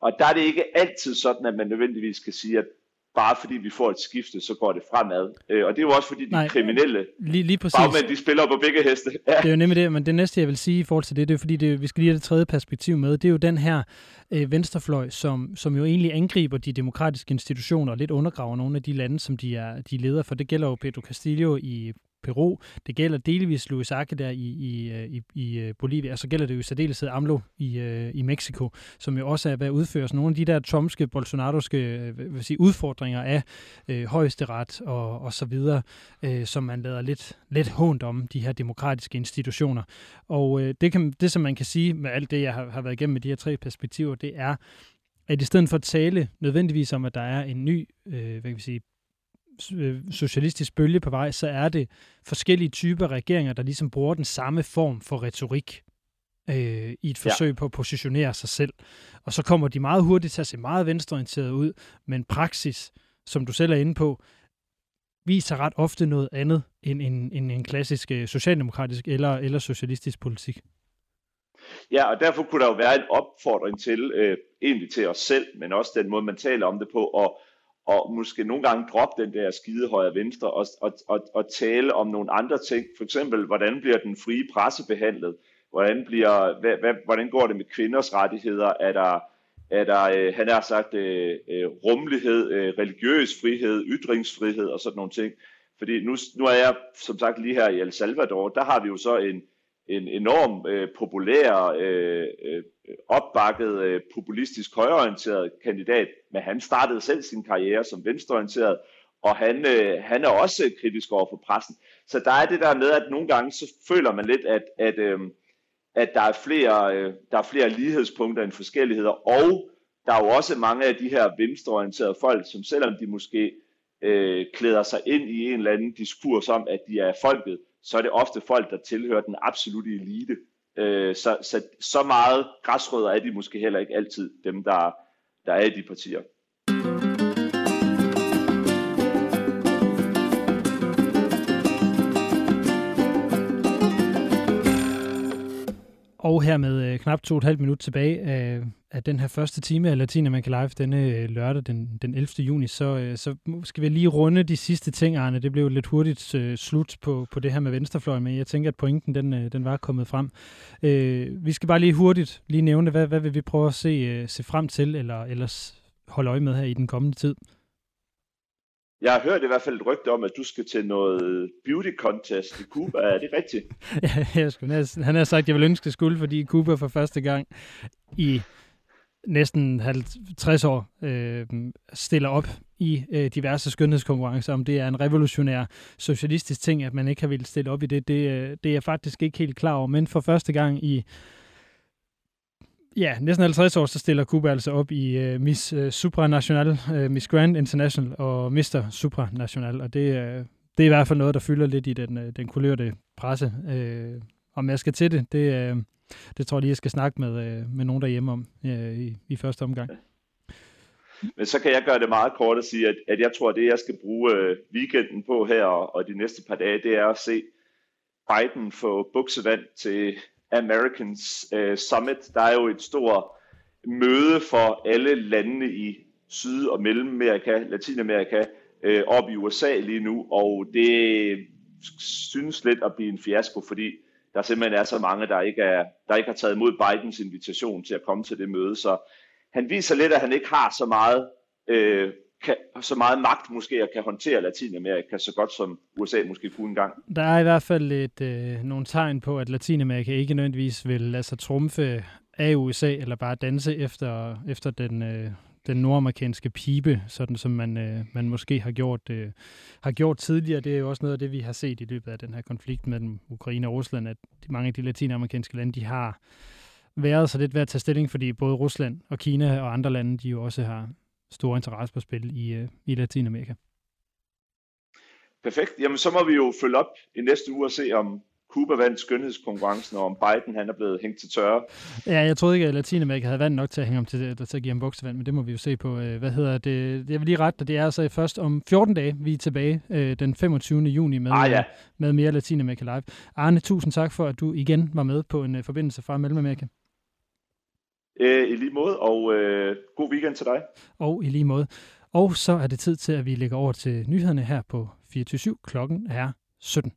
og der er det ikke altid sådan, at man nødvendigvis kan sige, at bare fordi vi får et skifte, så går det fremad. Øh, og det er jo også fordi, de Nej, kriminelle lige, lige præcis. bagmænd, de spiller på begge heste. Ja. Det er jo nemlig det, men det næste, jeg vil sige i forhold til det, det er fordi, det, vi skal lige have det tredje perspektiv med, det er jo den her øh, venstrefløj, som, som jo egentlig angriber de demokratiske institutioner og lidt undergraver nogle af de lande, som de er, de er leder for. Det gælder jo Pedro Castillo i Peru. Det gælder delvis Luis Arce der i, i, øh, i, i øh, Bolivia, og så gælder det jo i særdeleshed AMLO i, øh, i Mexico, som jo også er ved at udføre nogle af de der trumpske, bolsonaroske vil sige, udfordringer af øh, højesteret og, og så videre, øh, som man lader lidt, lidt hånd om, de her demokratiske institutioner. Og øh, det, kan, det, som man kan sige med alt det, jeg har, har været igennem med de her tre perspektiver, det er, at i stedet for at tale nødvendigvis om, at der er en ny øh, hvad kan vi sige, socialistisk bølge på vej, så er det forskellige typer regeringer, der ligesom bruger den samme form for retorik øh, i et forsøg ja. på at positionere sig selv. Og så kommer de meget hurtigt til at se meget venstreorienteret ud, men praksis, som du selv er inde på, viser ret ofte noget andet end en, en, en klassisk øh, socialdemokratisk eller, eller socialistisk politik. Ja, og derfor kunne der jo være en opfordring til, øh, egentlig til os selv, men også den måde, man taler om det på, og, og måske nogle gange droppe den der skide højre venstre og, og, og, og tale om nogle andre ting. For eksempel, hvordan bliver den frie presse behandlet? Hvordan, bliver, hvad, hvad, hvordan går det med kvinders rettigheder? Er der, er der øh, han har sagt, øh, øh, rummelighed, øh, religiøs frihed, ytringsfrihed og sådan nogle ting? Fordi nu, nu er jeg som sagt lige her i El Salvador, der har vi jo så en, en enorm øh, populær, øh, øh, opbakket, øh, populistisk højorienteret kandidat, men han startede selv sin karriere som venstreorienteret, og han, øh, han er også kritisk over for pressen. Så der er det der med, at nogle gange så føler man lidt, at, at, øh, at der, er flere, øh, der er flere lighedspunkter end forskelligheder, og der er jo også mange af de her venstreorienterede folk, som selvom de måske øh, klæder sig ind i en eller anden diskurs om, at de er folket, så er det ofte folk, der tilhører den absolute elite. Øh, så, så, så meget græsrødder er de måske heller ikke altid, dem der, der er i de partier. Og her med øh, knap to og et halvt minut tilbage af, af den her første time af Latinamerika Live denne øh, lørdag den, den 11. juni, så, øh, så skal vi lige runde de sidste ting, Arne. Det blev lidt hurtigt øh, slut på, på det her med venstrefløjen, men jeg tænker, at pointen den, øh, den var kommet frem. Øh, vi skal bare lige hurtigt lige nævne, hvad, hvad vil vi prøve at se, øh, se frem til, eller ellers holde øje med her i den kommende tid? Jeg har hørt i hvert fald et rygte om, at du skal til noget beauty contest i Cuba. Er det rigtigt? ja, jeg skulle, han har sagt, at jeg vil ønske, at skulle, fordi Cuba for første gang i næsten 50 år øh, stiller op i øh, diverse skønhedskonkurrencer, om det er en revolutionær socialistisk ting, at man ikke har ville stille op i det, det, øh, det er jeg faktisk ikke helt klar over. Men for første gang i ja, næsten 50 år, så stiller Cuba altså op i uh, Miss uh, Supranational, uh, Miss Grand International og Mr. Supranational, og det, uh, det er i hvert fald noget, der fylder lidt i den, uh, den kulørte presse. Uh, om jeg skal til det, det, uh, det tror jeg lige, jeg skal snakke med, uh, med nogen derhjemme om uh, i, i første omgang. Men så kan jeg gøre det meget kort og sige, at, at jeg tror, at det, jeg skal bruge weekenden på her og, og de næste par dage, det er at se Biden få buksevand til Americans øh, Summit. Der er jo et stort møde for alle landene i Syd- og Mellemamerika, Latinamerika, øh, op i USA lige nu, og det synes lidt at blive en fiasko, fordi der simpelthen er så mange, der ikke, er, der ikke har taget imod Bidens invitation til at komme til det møde. Så han viser lidt, at han ikke har så meget, øh, kan, så meget magt måske at kan håndtere Latinamerika så godt som USA måske kunne engang. Der er i hvert fald et, øh, nogle tegn på, at Latinamerika ikke nødvendigvis vil lade sig trumfe af USA, eller bare danse efter, efter den, øh, den nordamerikanske pibe, sådan som man, øh, man måske har gjort, øh, har gjort tidligere. Det er jo også noget af det, vi har set i løbet af den her konflikt mellem Ukraine og Rusland, at de, mange af de latinamerikanske lande, de har været så lidt ved at tage stilling, fordi både Rusland og Kina og andre lande, de jo også har stor interesse på spil i, øh, i Latinamerika. Perfekt. Jamen, så må vi jo følge op i næste uge og se, om Cuba vandt skønhedskonkurrencen, og om Biden han er blevet hængt til tørre. Ja, jeg troede ikke, at Latinamerika havde vand nok til at hænge ham til, til at give ham buksevand, men det må vi jo se på. Øh, hvad hedder det? Jeg vil lige rette, det er altså først om 14 dage, vi er tilbage øh, den 25. juni med, ah, ja. med mere Latinamerika Live. Arne, tusind tak for, at du igen var med på en forbindelse fra Mellemamerika. Øh, I lige måde, og øh, god weekend til dig. Og i lige måde. Og så er det tid til, at vi lægger over til nyhederne her på 24 Klokken er 17.